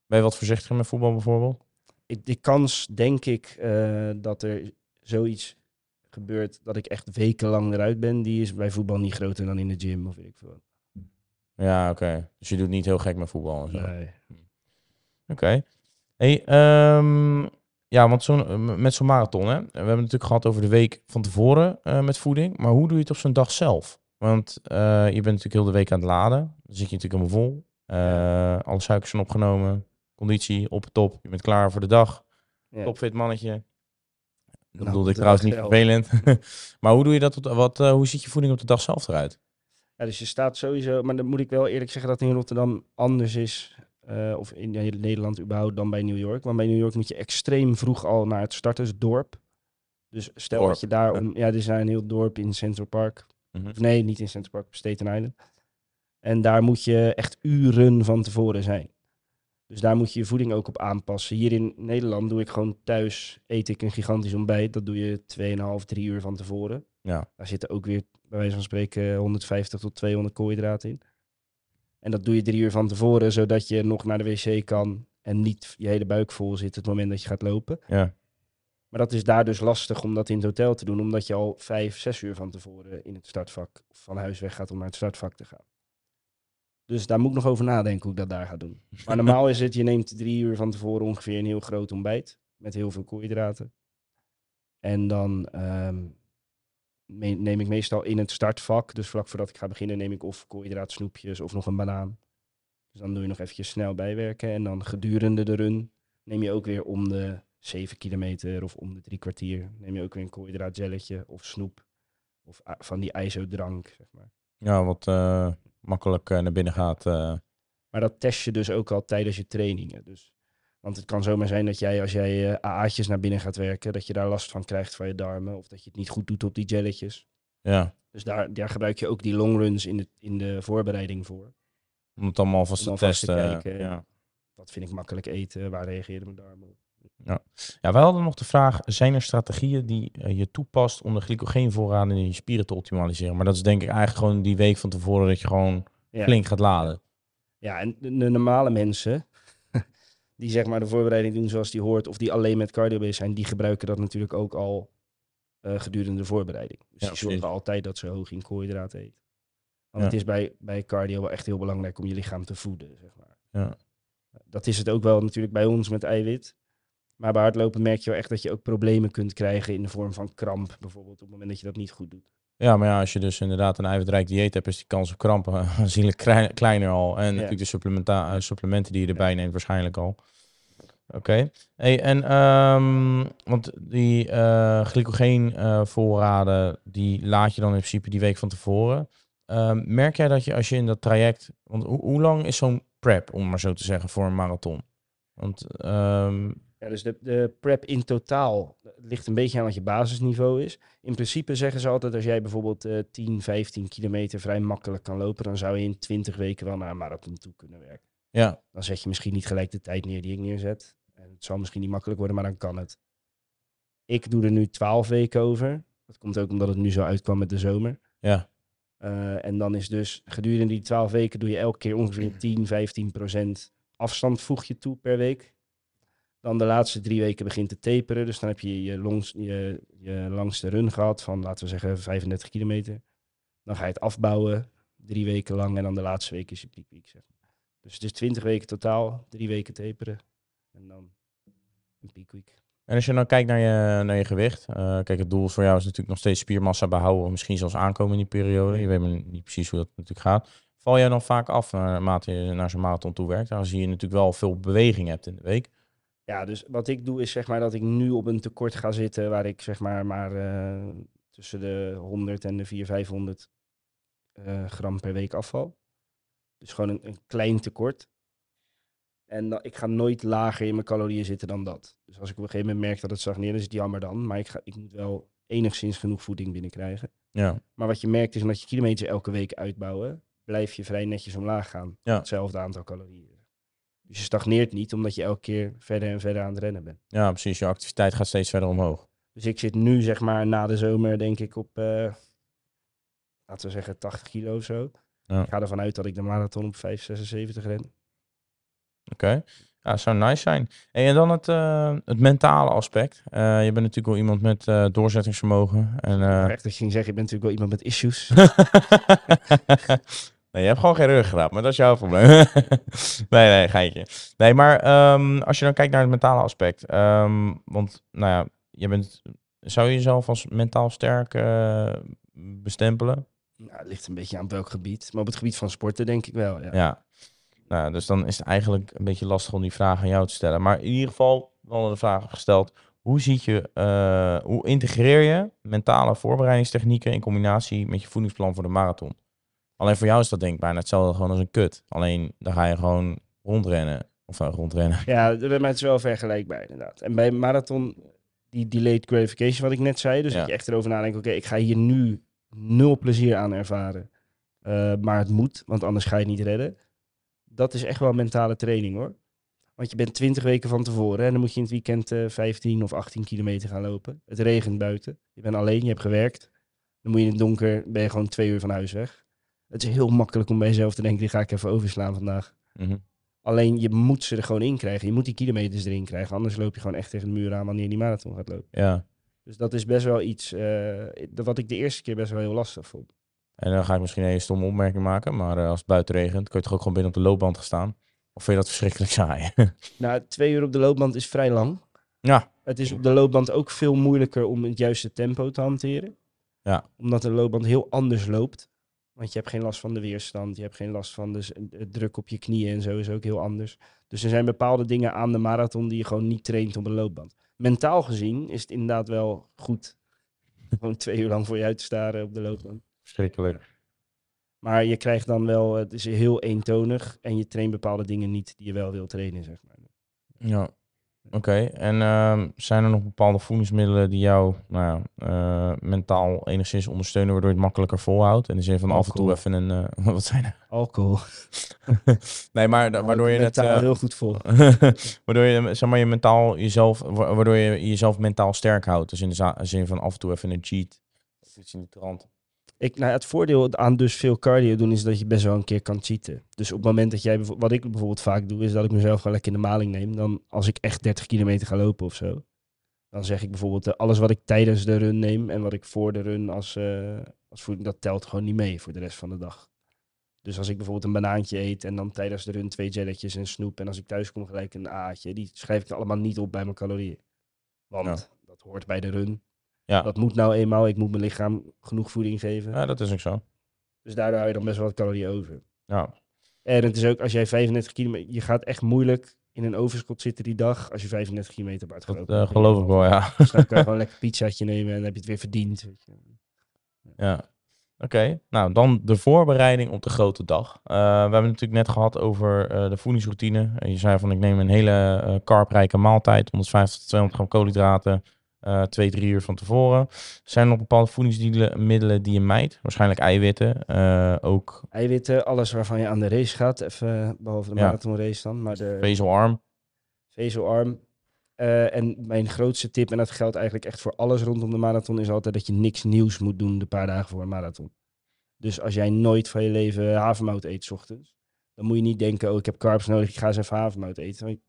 Ben je wat voorzichtiger met voetbal bijvoorbeeld? Ik, de kans, denk ik, eh, dat er zoiets gebeurt dat ik echt wekenlang eruit ben, die is bij voetbal niet groter dan in de gym of weet ik veel. Ja, oké. Dus je doet niet heel gek met voetbal en zo. Nee. Oké. Hey, ehm, ja, want zo'n, eh, met zo'n marathon, hè. We hebben het natuurlijk gehad over de week van tevoren eh, met voeding. Maar hoe doe je het op zo'n dag zelf? Want eh, je bent natuurlijk heel de week aan het laden. Dan zit je natuurlijk helemaal vol. Eh, alle suikers zijn opgenomen. Conditie op het top. Je bent klaar voor de dag. Ja. Topfit mannetje. Dat Nou, bedoelde ik trouwens niet vervelend. maar hoe doe je dat? Wat, hoe ziet je voeding op de dag zelf eruit? Ja, dus je staat sowieso, maar dan moet ik wel eerlijk zeggen dat in Rotterdam anders is, eh, of in Nederland überhaupt, dan bij New York. Want bij New York moet je extreem vroeg al naar het startersdorp. Dus stel Dorp, dat je daar, ja. om, ja, er is een heel dorp in Central Park. Mhm. Of nee, niet in Central Park, op Staten Island. En daar moet je echt uren van tevoren zijn. Dus daar moet je je voeding ook op aanpassen. Hier in Nederland doe ik gewoon thuis, eet ik een gigantisch ontbijt. Dat doe je 2,5, 3 uur van tevoren. Ja. Daar zitten ook weer, bij wijze van spreken, 150 tot 200 koolhydraten in. En dat doe je drie uur van tevoren, zodat je nog naar de wc kan en niet je hele buik vol zit het moment dat je gaat lopen. Ja. Maar dat is daar dus lastig om dat in het hotel te doen, omdat je al vijf, zes uur van tevoren in het startvak van huis weg gaat om naar het startvak te gaan. Dus daar moet ik nog over nadenken hoe ik dat daar ga doen. Maar normaal is het, je neemt drie uur van tevoren ongeveer een heel groot ontbijt met heel veel koolhydraten. En dan ehm, neem ik meestal in het startvak, dus vlak voordat ik ga beginnen, neem ik of koolhydraatsnoepjes of nog een banaan. Dus dan doe je nog eventjes snel bijwerken. En dan gedurende de run neem je ook weer om de 7 kilometer of om de drie kwartier, neem je ook weer een koolhydraatgelletje of snoep. Of van die ijzodrank, zeg maar. Ja, wat eh, makkelijk eh, naar binnen gaat. eh. Maar dat test je dus ook al tijdens je trainingen. Dus, want het kan zomaar zijn dat jij, als jij AA'tjes naar binnen gaat werken, dat je daar last van krijgt van je darmen. Of dat je het niet goed doet op die jelletjes. ja, Dus daar, daar gebruik je ook die longruns in de, in de voorbereiding voor. om het allemaal alvast Om te testen. kijken. ja. Wat vind ik makkelijk eten? Waar reageerde mijn darmen op? Ja, wij hadden nog de vraag, zijn er strategieën die eh, je toepast om de glycogeenvoorraden in je spieren te optimaliseren? Maar dat is denk ik eigenlijk gewoon die week van tevoren dat je gewoon Ja. flink gaat laden. Ja, en de, de normale mensen, die zeg maar de voorbereiding doen zoals die hoort, of die alleen met cardio bezig zijn, die gebruiken dat natuurlijk ook al eh, gedurende de voorbereiding. Dus Ja, die zorgen altijd altijd dat ze hoog in koolhydraten eten. Want Ja. het is bij, bij cardio wel echt heel belangrijk om je lichaam te voeden, zeg maar. Ja. Dat is het ook wel natuurlijk bij ons met eiwit. Maar bij hardlopen merk je wel echt dat je ook problemen kunt krijgen in de vorm van kramp, bijvoorbeeld, op het moment dat je dat niet goed doet. Ja, maar ja, als je dus inderdaad een eiwitrijk dieet hebt, is die kans op krampen aanzienlijk klei- kleiner al. En natuurlijk de supplementa- eh, supplementen die je erbij neemt waarschijnlijk al. Oké. Hey, en ehm, want die eh glycogeenvoorraden, die laat je dan in principe die week van tevoren. Ehm, merk jij dat je als je in dat traject, want hoe, hoe lang is zo'n prep, om maar zo te zeggen, voor een marathon? Want ehm, Ja, dus de, de prep in totaal ligt een beetje aan wat je basisniveau is. In principe zeggen ze altijd, als jij bijvoorbeeld eh 10, 15 kilometer vrij makkelijk kan lopen, dan zou je in 20 weken wel naar een marathon toe kunnen werken. ja, Dan zet je misschien niet gelijk de tijd neer die ik neerzet. En het zal misschien niet makkelijk worden, maar dan kan het. Ik doe er nu 12 weken over. Dat komt ook omdat het nu zo uitkwam met de zomer. ja, Eh, en dan is dus gedurende die 12 weken doe je elke keer ongeveer 10, 15 procent afstand voeg je toe per week. Dan de laatste drie weken begint te taperen. Dus dan heb je je, longs, je, je langste run gehad van, laten we zeggen, 35 kilometer. Dan ga je het afbouwen, drie weken lang. En dan de laatste week is je peak week. Zeg maar. Dus het is 20 weken totaal, drie weken taperen. En dan een peak week. En als je dan kijkt naar je, naar je gewicht. eh, kijk, het doel voor jou is natuurlijk nog steeds spiermassa behouden. of Misschien zelfs aankomen in die periode. Je weet maar niet precies hoe dat natuurlijk gaat. val jij dan vaak af naarmate je naar zo'n marathon toe werkt? Dan zie je natuurlijk wel veel beweging hebt in de week. Ja, dus wat ik doe is zeg maar dat ik nu op een tekort ga zitten waar ik zeg maar maar eh, tussen de 100 en de 400, 500 eh, gram per week afval. Dus gewoon een, een klein tekort. En dan, ik ga nooit lager in mijn calorieën zitten dan dat. Dus als ik op een gegeven moment merk dat het stagneert, dan is het jammer dan. Maar ik, ga, ik moet wel enigszins genoeg voeding binnenkrijgen. Ja, Maar wat je merkt is omdat je kilometers elke week uitbouwen, blijf je vrij netjes omlaag gaan. Ja. Hetzelfde aantal calorieën. Dus je stagneert niet omdat je elke keer verder en verder aan het rennen bent. ja, precies. Je activiteit gaat steeds verder omhoog. Dus ik zit nu zeg maar na de zomer denk ik op, eh, laten we zeggen 80 kilo of zo. Ja. Ik ga ervan uit dat ik de marathon op 5,76 ren. Oké. Ja, zou nice zijn. En dan het, eh, het mentale aspect. Eh, je bent natuurlijk wel iemand met doorzettingsvermogen. En, Echt dat je ging zeggen, je bent natuurlijk wel iemand met issues. nee, je hebt gewoon geen ruggengraat, maar dat is jouw probleem. nee, nee, geintje. Nee, maar ehm, als je dan kijkt naar het mentale aspect. ehm, want, nou ja, je bent, zou je jezelf als mentaal sterk eh, bestempelen? nou, het ligt een beetje aan welk gebied. Maar op het gebied van sporten denk ik wel, ja. Ja. Nou, dus dan is het eigenlijk een beetje lastig om die vraag aan jou te stellen. Maar in ieder geval, we hadden de vraag gesteld. Hoe ziet je, eh, hoe integreer je mentale voorbereidingstechnieken in combinatie met je voedingsplan voor de marathon? Alleen voor jou is dat denk ik bijna hetzelfde gewoon als een kut. Alleen dan ga je gewoon rondrennen. Of uh, rondrennen. Ja, bij mij is het wel vergelijkbaar inderdaad. En bij marathon, die delayed gratification wat ik net zei. Dus Ja. dat je echt erover nadenkt, oké, ik ga hier nu nul plezier aan ervaren. Eh, maar het moet, want anders ga je het niet redden. Dat is echt wel mentale training hoor. Want je bent 20 weken van tevoren en dan moet je in het weekend eh 15 of 18 kilometer gaan lopen. Het regent buiten. Je bent alleen, je hebt gewerkt. Dan moet je in het donker, ben je gewoon twee uur van huis weg. Het is heel makkelijk om bij jezelf te denken, die ga ik even overslaan vandaag. Mhm. Alleen je moet ze er gewoon in krijgen. Je moet die kilometers erin krijgen. Anders loop je gewoon echt tegen de muur aan wanneer die marathon gaat lopen. Ja. Dus dat is best wel iets eh, wat ik de eerste keer best wel heel lastig vond. En dan ga ik misschien een stomme opmerking maken. Maar eh, als het buiten regent, kun je toch ook gewoon binnen op de loopband gaan staan? Of vind je dat verschrikkelijk saai? Nou, twee uur op de loopband is vrij lang. ja. Het is op de loopband ook veel moeilijker om het juiste tempo te hanteren. Ja. Omdat de loopband heel anders loopt. Want je hebt geen last van de weerstand. Je hebt geen last van de, druk op je knieën en zo is ook heel anders. Dus er zijn bepaalde dingen aan de marathon die je gewoon niet traint op een loopband. Mentaal gezien is het inderdaad wel goed. Gewoon twee uur lang voor je uit te staren op de loopband. Verschrikkelijk. Maar je krijgt dan wel, het is heel eentonig. En je traint bepaalde dingen niet die je wel wil trainen, zeg maar. Ja, oké. En ehm, zijn er nog bepaalde voedingsmiddelen die jou nou eh, mentaal enigszins ondersteunen, waardoor je het makkelijker volhoudt? In de zin van af en toe even een... eh, wat zijn er? Alcohol. nee, maar da- waardoor je het... Eh, heel goed vol. waardoor je, zeg maar, je mentaal jezelf... wa- Waardoor je jezelf mentaal sterk houdt. Dus in de za- zin van af en toe even een cheat. Of iets in die trant. Ik, nou, het voordeel aan dus veel cardio doen is dat je best wel een keer kan cheaten. Dus op het moment dat jij, wat ik bijvoorbeeld vaak doe, is dat ik mezelf gewoon lekker in de maling neem. Dan als ik echt 30 kilometer ga lopen of zo, dan zeg ik bijvoorbeeld eh, alles wat ik tijdens de run neem en wat ik voor de run als, eh, als voeding, dat telt gewoon niet mee voor de rest van de dag. Dus als ik bijvoorbeeld een banaantje eet en dan tijdens de run twee jelletjes en snoep en als ik thuis kom gelijk een aatje, die schrijf ik allemaal niet op bij mijn calorieën. Want dat hoort bij de run. Ja. Dat moet nou eenmaal, ik moet mijn lichaam genoeg voeding geven. Ja, dat is ook zo. Dus daardoor hou je dan best wel wat calorieën over. Ja, En het is ook, als jij 35 kilometer... Je gaat echt moeilijk in een overschot zitten die dag... als je 35 kilometer hebt dat uitgelopen. eh, geloof ik wel, ja. Dus dan kan je gewoon lekker pizzaatje nemen... en dan heb je het weer verdiend. Weet je. Ja. Oké, nou dan de voorbereiding op de grote dag. Eh, we hebben het natuurlijk net gehad over eh, de voedingsroutine. En je zei van ik neem een hele carprijke maaltijd, 150 tot 200 gram koolhydraten, eh twee, drie uur van tevoren. Zijn er nog bepaalde voedingsmiddelen die je mijt? Waarschijnlijk eiwitten, eh, ook Eiwitten, alles waarvan je aan de race gaat. Even behalve de Ja. marathonrace dan. Maar de vezelarm. vezelarm. Eh, en mijn grootste tip, en dat geldt eigenlijk echt voor alles rondom de marathon... is altijd dat je niks nieuws moet doen de paar dagen voor een marathon. Dus als jij nooit van je leven havermout eet 's ochtends, dan moet je niet denken, oh ik heb carbs nodig, ik ga eens even havermout eten.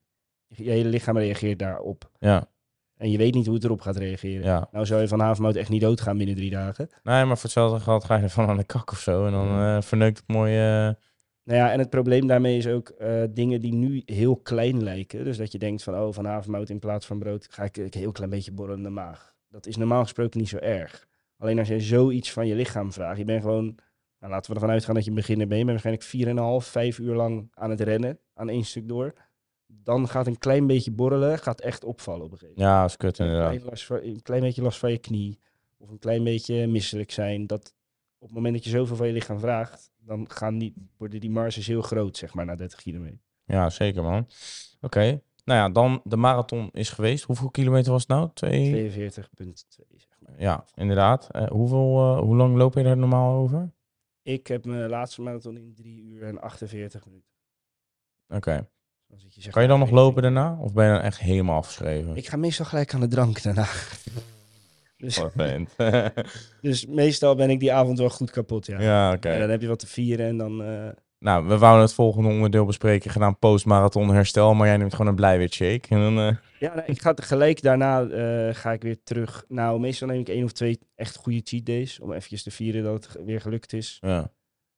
Je hele lichaam reageert daarop. Ja, En je weet niet hoe het erop gaat reageren. ja. Nou zou je van havermout echt niet doodgaan binnen drie dagen. Nee, maar voor hetzelfde geld ga je ervan aan de kak of zo. En dan eh, verneukt het mooi... eh, Nou ja, en het probleem daarmee is ook eh, dingen die nu heel klein lijken. Dus dat je denkt van, oh van havermout in plaats van brood ga ik een heel klein beetje borrelen in de maag. Dat is normaal gesproken niet zo erg. Alleen als je zoiets van je lichaam vraagt, je bent gewoon, Nou, laten we ervan uitgaan dat je beginner bent. Je bent waarschijnlijk 4,5, 5 uur lang aan het rennen, aan één stuk door. Dan gaat een klein beetje borrelen, gaat echt opvallen op een gegeven moment. Ja, dat is kut Een inderdaad. klein, last van- een klein beetje last van je knie. Of een klein beetje misselijk zijn. Dat op het moment dat je zoveel van je lichaam vraagt, dan gaan die, worden die marges heel groot, zeg maar, na 30 kilometer. Ja, zeker man. Oké. Nou ja, dan de marathon is geweest. Hoeveel kilometer was het nou? Twee? 42,2 zeg maar. Ja, inderdaad. Eh, hoeveel, eh, hoe lang loop je daar normaal over? Ik heb mijn laatste marathon in 3 uur en 48 minuten. Oké. Dan zit je, zeg Kan je dan nog lopen daarna? Of ben je dan echt helemaal afgeschreven? Ik ga meestal gelijk aan de drank daarna. dus, dus meestal ben ik die avond wel goed kapot, ja. ja, oké. En dan heb je wat te vieren en dan... eh, Nou, we wouden het volgende onderdeel bespreken, gedaan post-marathon herstel, maar jij neemt gewoon een blijweer shake. En dan, eh, Ja, nee, ik ga gelijk daarna eh, ga ik weer terug. Nou, meestal neem ik één of twee echt goede cheat days. Om eventjes te vieren dat het weer gelukt is. ja,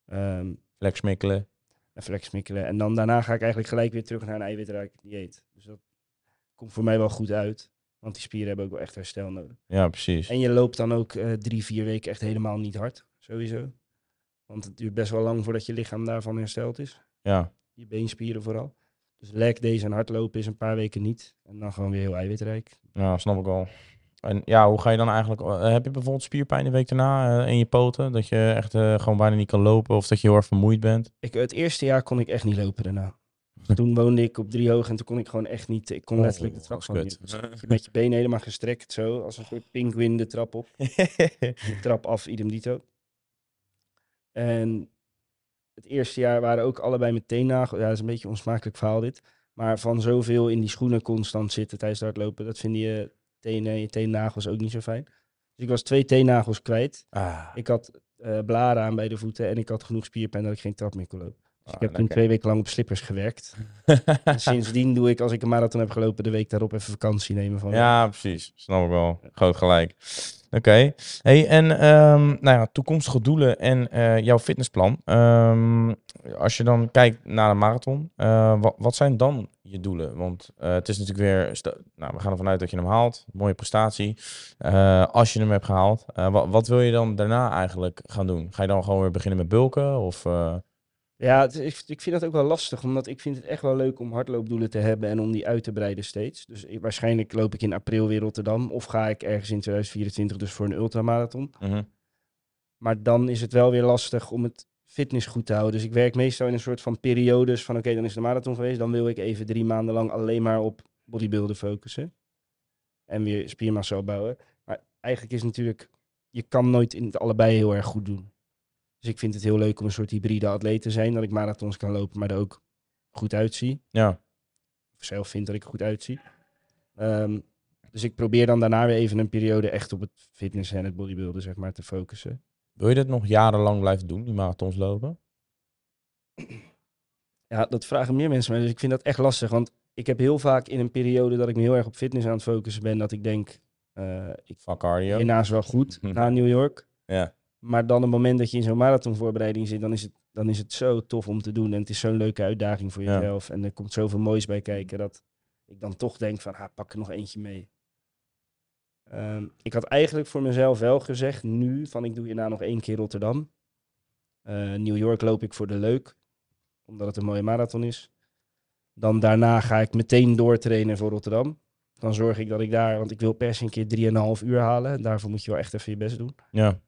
Ehm flex smikkelen. Even lekker smikkelen. En dan daarna ga ik eigenlijk gelijk weer terug naar een eiwitrijk dieet. Dus dat komt voor mij wel goed uit. Want die spieren hebben ook wel echt herstel nodig. Ja, precies. En je loopt dan ook eh, drie, vier weken echt helemaal niet hard. Sowieso. Want het duurt best wel lang voordat je lichaam daarvan hersteld is. Ja, Je beenspieren vooral. Dus leg days en hardlopen is een paar weken niet. En dan gewoon weer heel eiwitrijk. ja, snap ik al. En ja, hoe ga je dan eigenlijk... eh, heb je bijvoorbeeld spierpijn de week daarna eh, in je poten? Dat je echt eh, gewoon bijna niet kan lopen of dat je heel erg vermoeid bent? Ik, het eerste jaar kon ik echt niet lopen daarna. Toen woonde ik op driehoog en toen kon ik gewoon echt niet. Ik kon Oh, letterlijk de trap van niet. Dus met je benen helemaal gestrekt zo, als een soort pinguïn de trap op. De trap af, idem dito. En het eerste jaar waren ook allebei mijn teennagels. Ja, dat is een beetje een onsmakelijk verhaal dit. Maar van zoveel in die schoenen constant zitten tijdens het hardlopen, dat vinden je tenen, je teennagels ook niet zo fijn. Dus ik was twee teennagels kwijt. ah, Ik had eh blaren aan bij de voeten en ik had genoeg spierpijn dat ik geen trap meer kon lopen. Dus ik Ah, heb toen twee weken lang op slippers gewerkt. En sindsdien doe ik, als ik een marathon heb gelopen, de week daarop even vakantie nemen. Van, Ja, precies. Snap ik wel. Groot gelijk. Oké. Hey, en ehm, nou ja, toekomstige doelen en eh, jouw fitnessplan. Ehm, als je dan kijkt naar een marathon, eh, wat, wat zijn dan je doelen? Want eh, het is natuurlijk weer, nou, we gaan ervan uit dat je hem haalt. Mooie prestatie. Eh, als je hem hebt gehaald, eh, wat, wat wil je dan daarna eigenlijk gaan doen? Ga je dan gewoon weer beginnen met bulken? Of, Ja, het ik, ik vind dat ook wel lastig, omdat ik vind het echt wel leuk om hardloopdoelen te hebben en om die uit te breiden steeds. Dus ik- waarschijnlijk loop ik in april weer Rotterdam of ga ik ergens in 2024 dus voor een ultramarathon. mhm. Maar dan is het wel weer lastig om het fitness goed te houden. Dus ik werk meestal in een soort van periodes van oké, dan is de marathon geweest. Dan wil ik even drie maanden lang alleen maar op bodybuilden focussen. En weer spiermassa opbouwen. Maar eigenlijk is natuurlijk, je kan nooit in het allebei heel erg goed doen. Dus ik vind het heel leuk om een soort hybride atleet te zijn. Dat ik marathons kan lopen, maar er ook goed uitzie. Ja, Of zelf vind dat ik er goed uitzie. Ehm, dus ik probeer dan daarna weer even een periode echt op het fitness en het bodybuilden zeg maar te focussen. Wil je dit nog jarenlang blijven doen, die marathons lopen? Ja, dat vragen meer mensen mij. Dus ik vind dat echt lastig. Want ik heb heel vaak in een periode dat ik me heel erg op fitness aan het focussen ben. Dat ik denk, eh ik Van cardio? wel goed na New York. Ja. Maar dan het moment dat je in zo'n marathonvoorbereiding zit, dan is, het, dan is het zo tof om te doen. En het is zo'n leuke uitdaging voor Ja. jezelf. En er komt zoveel moois bij kijken dat ik dan toch denk van, ha, pak er nog eentje mee. Ehm, ik had eigenlijk voor mezelf wel gezegd, nu, van ik doe hierna nog één keer Rotterdam. Eh, New York loop ik voor de leuk, omdat het een mooie marathon is. Dan daarna ga ik meteen doortrainen voor Rotterdam. Dan zorg ik dat ik daar, want ik wil per se een keer 3,5 uur halen. En daarvoor moet je wel echt even je best doen. Ja.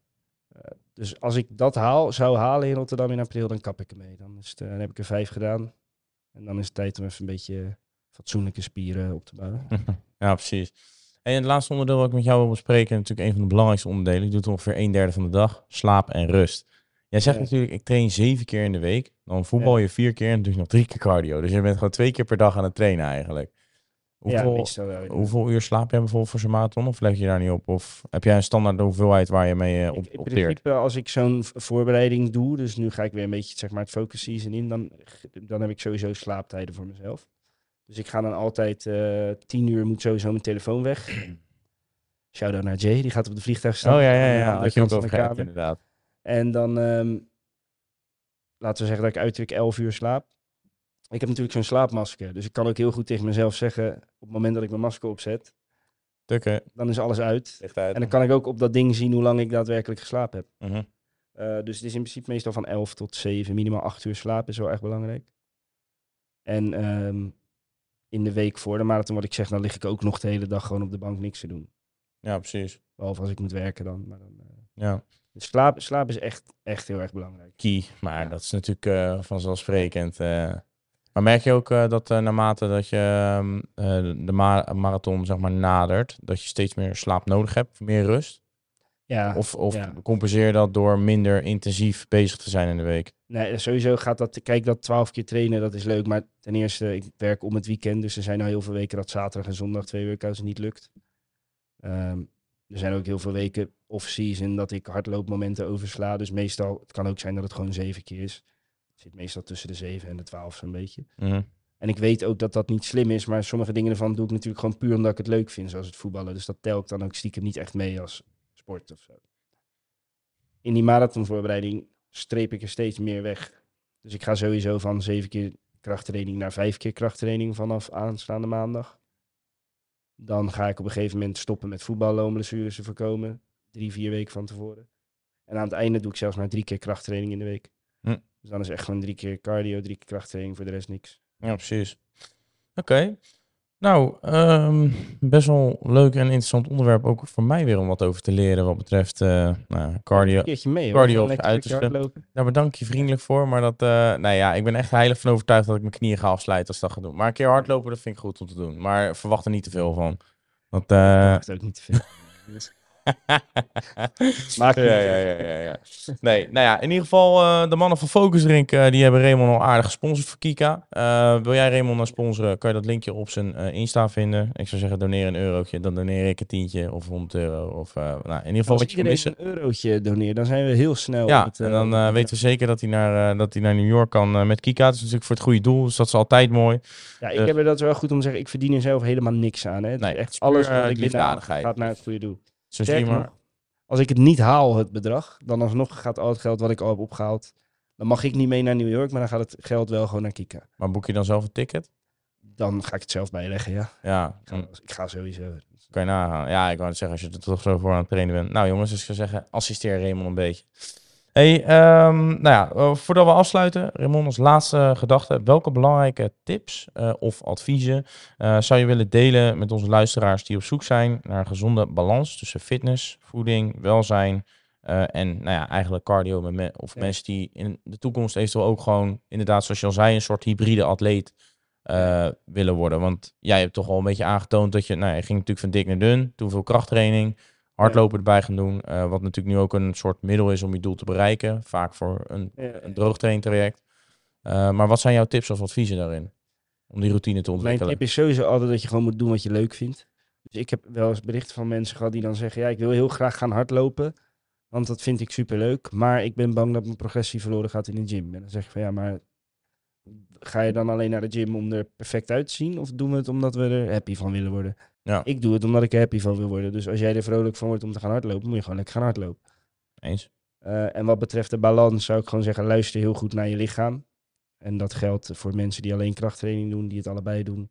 Dus als ik dat haal, zou halen in Rotterdam in april, dan kap ik ermee. Dan, is het, eh, dan heb ik er vijf gedaan. En dan is het tijd om even een beetje fatsoenlijke spieren op te bouwen. Ja, precies. En het laatste onderdeel wat ik met jou wil bespreken, natuurlijk een van de belangrijkste onderdelen. Ik doe het ongeveer een derde van de dag. Slaap en rust. Jij zegt Ja. natuurlijk, ik train zeven keer in de week. Dan voetbal je vier keer en doe je nog drie keer cardio. Dus je bent gewoon twee keer per dag aan het trainen eigenlijk. Hoeveel, meestal wel. ja. hoeveel uur slaap jij bijvoorbeeld voor zo'n marathon? Of leg je daar niet op? Of heb jij een standaard hoeveelheid waar je mee eh, op, in principe, als ik zo'n voorbereiding doe, dus nu ga ik weer een beetje zeg maar, het focus season in, dan, dan heb ik sowieso slaaptijden voor mezelf. Dus ik ga dan altijd eh tien uur moet sowieso mijn telefoon weg. Shout-out naar Jay, die gaat op de vliegtuig staan. Oh ja, ja, ja. Had je ook kamer. inderdaad. En dan, ehm, laten we zeggen dat ik uiterlijk 11 uur slaap. Ik heb natuurlijk zo'n slaapmasker, dus ik kan ook heel goed tegen mezelf zeggen, op het moment dat ik mijn masker opzet, Tukken. dan is alles uit. En dan kan ik ook op dat ding zien hoe lang ik daadwerkelijk geslapen heb. Mhm. Eh, dus het is in principe meestal van 11 tot 7. Minimaal 8 uur slaap is wel echt belangrijk. En ehm, in de week voor de marathon, wat ik zeg, dan lig ik ook nog de hele dag gewoon op de bank niks te doen. Ja, precies. Behalve als ik moet werken dan. Maar dan eh, Ja, dus slaap, slaap is echt, echt heel erg belangrijk. key. Maar Ja. dat is natuurlijk eh, vanzelfsprekend. eh. Maar merk je ook dat naarmate dat je ehm, eh, de ma- marathon zeg maar nadert, dat je steeds meer slaap nodig hebt, meer rust? Ja, Of, of ja. compenseer dat door minder intensief bezig te zijn in de week? Nee, sowieso gaat dat. Kijk, dat twaalf keer trainen, dat is leuk. Maar ten eerste, ik werk om het weekend. Dus er zijn nou heel veel weken dat zaterdag en zondag twee workouts niet lukt. Ehm, er zijn ook heel veel weken off-season dat ik hardloopmomenten oversla. Dus meestal, het kan ook zijn dat het gewoon zeven keer is. Het zit meestal tussen de zeven en de twaalf zo'n beetje. Mhm. En ik weet ook dat dat niet slim is. Maar sommige dingen ervan doe ik natuurlijk gewoon puur omdat ik het leuk vind. Zoals het voetballen. Dus dat tel ik dan ook stiekem niet echt mee als sport of zo. In die marathonvoorbereiding streep ik er steeds meer weg. Dus ik ga sowieso van zeven keer krachttraining naar vijf keer krachttraining vanaf aanstaande maandag. Dan ga ik op een gegeven moment stoppen met voetballen om blessures te voorkomen. Drie, vier weken van tevoren. En aan het einde doe ik zelfs maar drie keer krachttraining in de week. Hm. Dus dan is echt gewoon drie keer cardio, drie keer krachttraining, voor de rest niks. Ja, precies. Oké. Nou, ehm, best wel leuk en interessant onderwerp ook voor mij weer om wat over te leren wat betreft eh, nou, cardio. Een keertje mee cardio of uiterste. Daar bedank je vriendelijk voor, maar dat, eh nou ja, ik ben echt heilig van overtuigd dat ik mijn knieën ga afsluiten als ik dat ga doen. Maar een keer hardlopen, dat vind ik goed om te doen. Maar verwacht er niet te veel van. Want, eh, Dat maakt ook niet te veel. Ja, ja, ja, ja, ja. Nee, nou ja, in ieder geval, eh, de mannen van Focus Drink, eh, die hebben Raymond al aardig gesponsord voor Kika. Eh, wil jij Raymond nou sponsoren, kan je dat linkje op zijn Insta vinden. Ik zou zeggen, doneer een eurotje, dan doneer ik een tientje of 100 euro. Of, nou, in ieder geval Als wat je kan missen. een eurotje doneert, dan zijn we heel snel. Ja, en dan weten we zeker dat hij naar, dat hij naar New York kan met Kika. Het is natuurlijk voor het goede doel, dus dat is altijd mooi. Ja, ik Dus- heb er dat wel goed om te zeggen. Ik verdien er zelf helemaal niks aan. Hè. Het Nee, is het echt alles wat ik liefdadigheid. gaat naar het goede doel. Sterker nog, als ik het niet haal, het bedrag, dan alsnog gaat al het geld wat ik al heb opgehaald. Dan mag ik niet mee naar New York, maar dan gaat het geld wel gewoon naar Kika. Maar boek je dan zelf een ticket? Dan ga ik het zelf bijleggen, ja. Ja, Ik ga, ik ga sowieso. kan je nagaan. Ja, ik wou het zeggen, als je er toch zo voor aan het trainen bent. Nou jongens, dus ik zou zeggen, assisteer Raymond een beetje. Hey, ehm, nou ja, eh, voordat we afsluiten, Raymond, als laatste gedachte. Welke belangrijke tips eh, of adviezen eh, zou je willen delen met onze luisteraars die op zoek zijn naar een gezonde balans tussen fitness, voeding, welzijn en nou ja, eigenlijk cardio met me- of Ja. mensen die in de toekomst eventueel ook gewoon inderdaad, zoals je al zei, een soort hybride atleet willen worden? Want jij hebt toch al een beetje aangetoond dat je, nou, je ging natuurlijk van dik naar dun, toen veel krachttraining, hardlopen erbij gaan doen, eh, wat natuurlijk nu ook een soort middel is om je doel te bereiken, vaak voor een, een droogtrain traject. Eh, maar wat zijn jouw tips of adviezen daarin? Om die routine te Mijn ontwikkelen. tip is sowieso altijd dat je gewoon moet doen wat je leuk vindt. Dus ik heb wel eens berichten van mensen gehad die dan zeggen, ja, ik wil heel graag gaan hardlopen. Want dat vind ik superleuk. Maar ik ben bang dat mijn progressie verloren gaat in de gym. En dan zeg ik van, ja, maar ga je dan alleen naar de gym om er perfect uit te zien? Of doen we het omdat we er happy van willen worden? Ja. Ik doe het omdat ik er happy van wil worden. Dus als jij er vrolijk van wordt om te gaan hardlopen, moet je gewoon lekker gaan hardlopen. Eens. Eh, en wat betreft de balans zou ik gewoon zeggen, luister heel goed naar je lichaam. En dat geldt voor mensen die alleen krachttraining doen, die het allebei doen.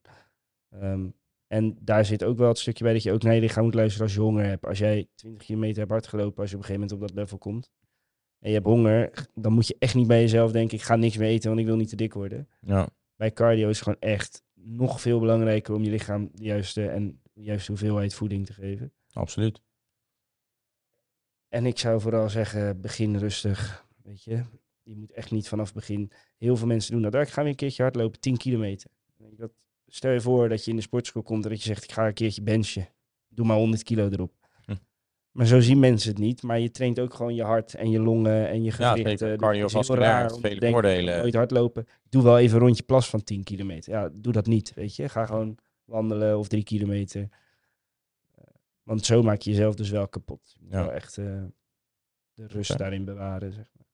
Ehm, en daar zit ook wel het stukje bij dat je ook naar je lichaam moet luisteren als je honger hebt. Als jij 20 kilometer hebt hardgelopen, als je op een gegeven moment op dat level komt. En je hebt honger, dan moet je echt niet bij jezelf denken, ik ga niks meer eten, want ik wil niet te dik worden. Ja. Bij cardio is het gewoon echt nog veel belangrijker om je lichaam de juiste en de juiste hoeveelheid voeding te geven. Absoluut. En ik zou vooral zeggen, begin rustig. Weet je, je moet echt niet vanaf begin. Heel veel mensen doen dat. "Ah, Ik ga weer een keertje hardlopen, 10 kilometer. Dat, stel je voor dat je in de sportschool komt en dat je zegt, ik ga een keertje benchen. Doe maar 100 kilo erop. Hm. Maar zo zien mensen het niet. Maar je traint ook gewoon je hart en je longen en je Ja, gewrichten. zeker. Dus Cardiovasculair vele voordelen. Nooit hardlopen. Doe wel even een rondje plas van 10 kilometer. Ja, doe dat niet, weet je. Ga gewoon wandelen of 3 kilometer. Eh, Want zo maak je jezelf dus wel kapot. Je moet Ja. wel echt eh, de rust daarin bewaren, zeg maar.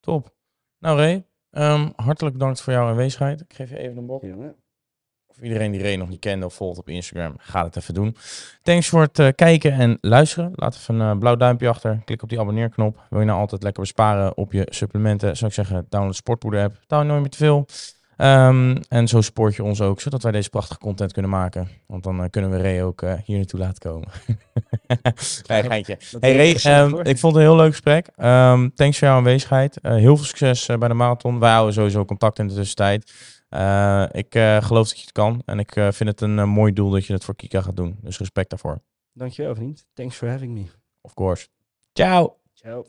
Top. Nou Ray, ehm, hartelijk bedankt voor jouw aanwezigheid. Ik geef je even een bok. Voor iedereen die Ray nog niet kende of volgt op Instagram, ga het even doen. Thanks voor het eh, kijken en luisteren. Laat even een blauw duimpje achter. Klik op die abonneerknop. Wil je nou altijd lekker besparen op je supplementen? Zou ik zeggen, download de Sportpoeder app. Download nooit meer te veel. Ehm, en zo support je ons ook, zodat wij deze prachtige content kunnen maken. Want dan eh, kunnen we Ray ook eh, hier naartoe laten komen. nee, geintje. Hey Ray, ehm, ik vond het een heel leuk gesprek. Ehm, thanks voor jouw aanwezigheid. Eh, heel veel succes bij de marathon. Wij houden sowieso contact in de tussentijd. Ik geloof dat je het kan. En ik vind het een mooi doel dat je het voor Kika gaat doen. Dus respect daarvoor. Dankjewel vriend. Thanks for having me. Of course. Ciao. Ciao.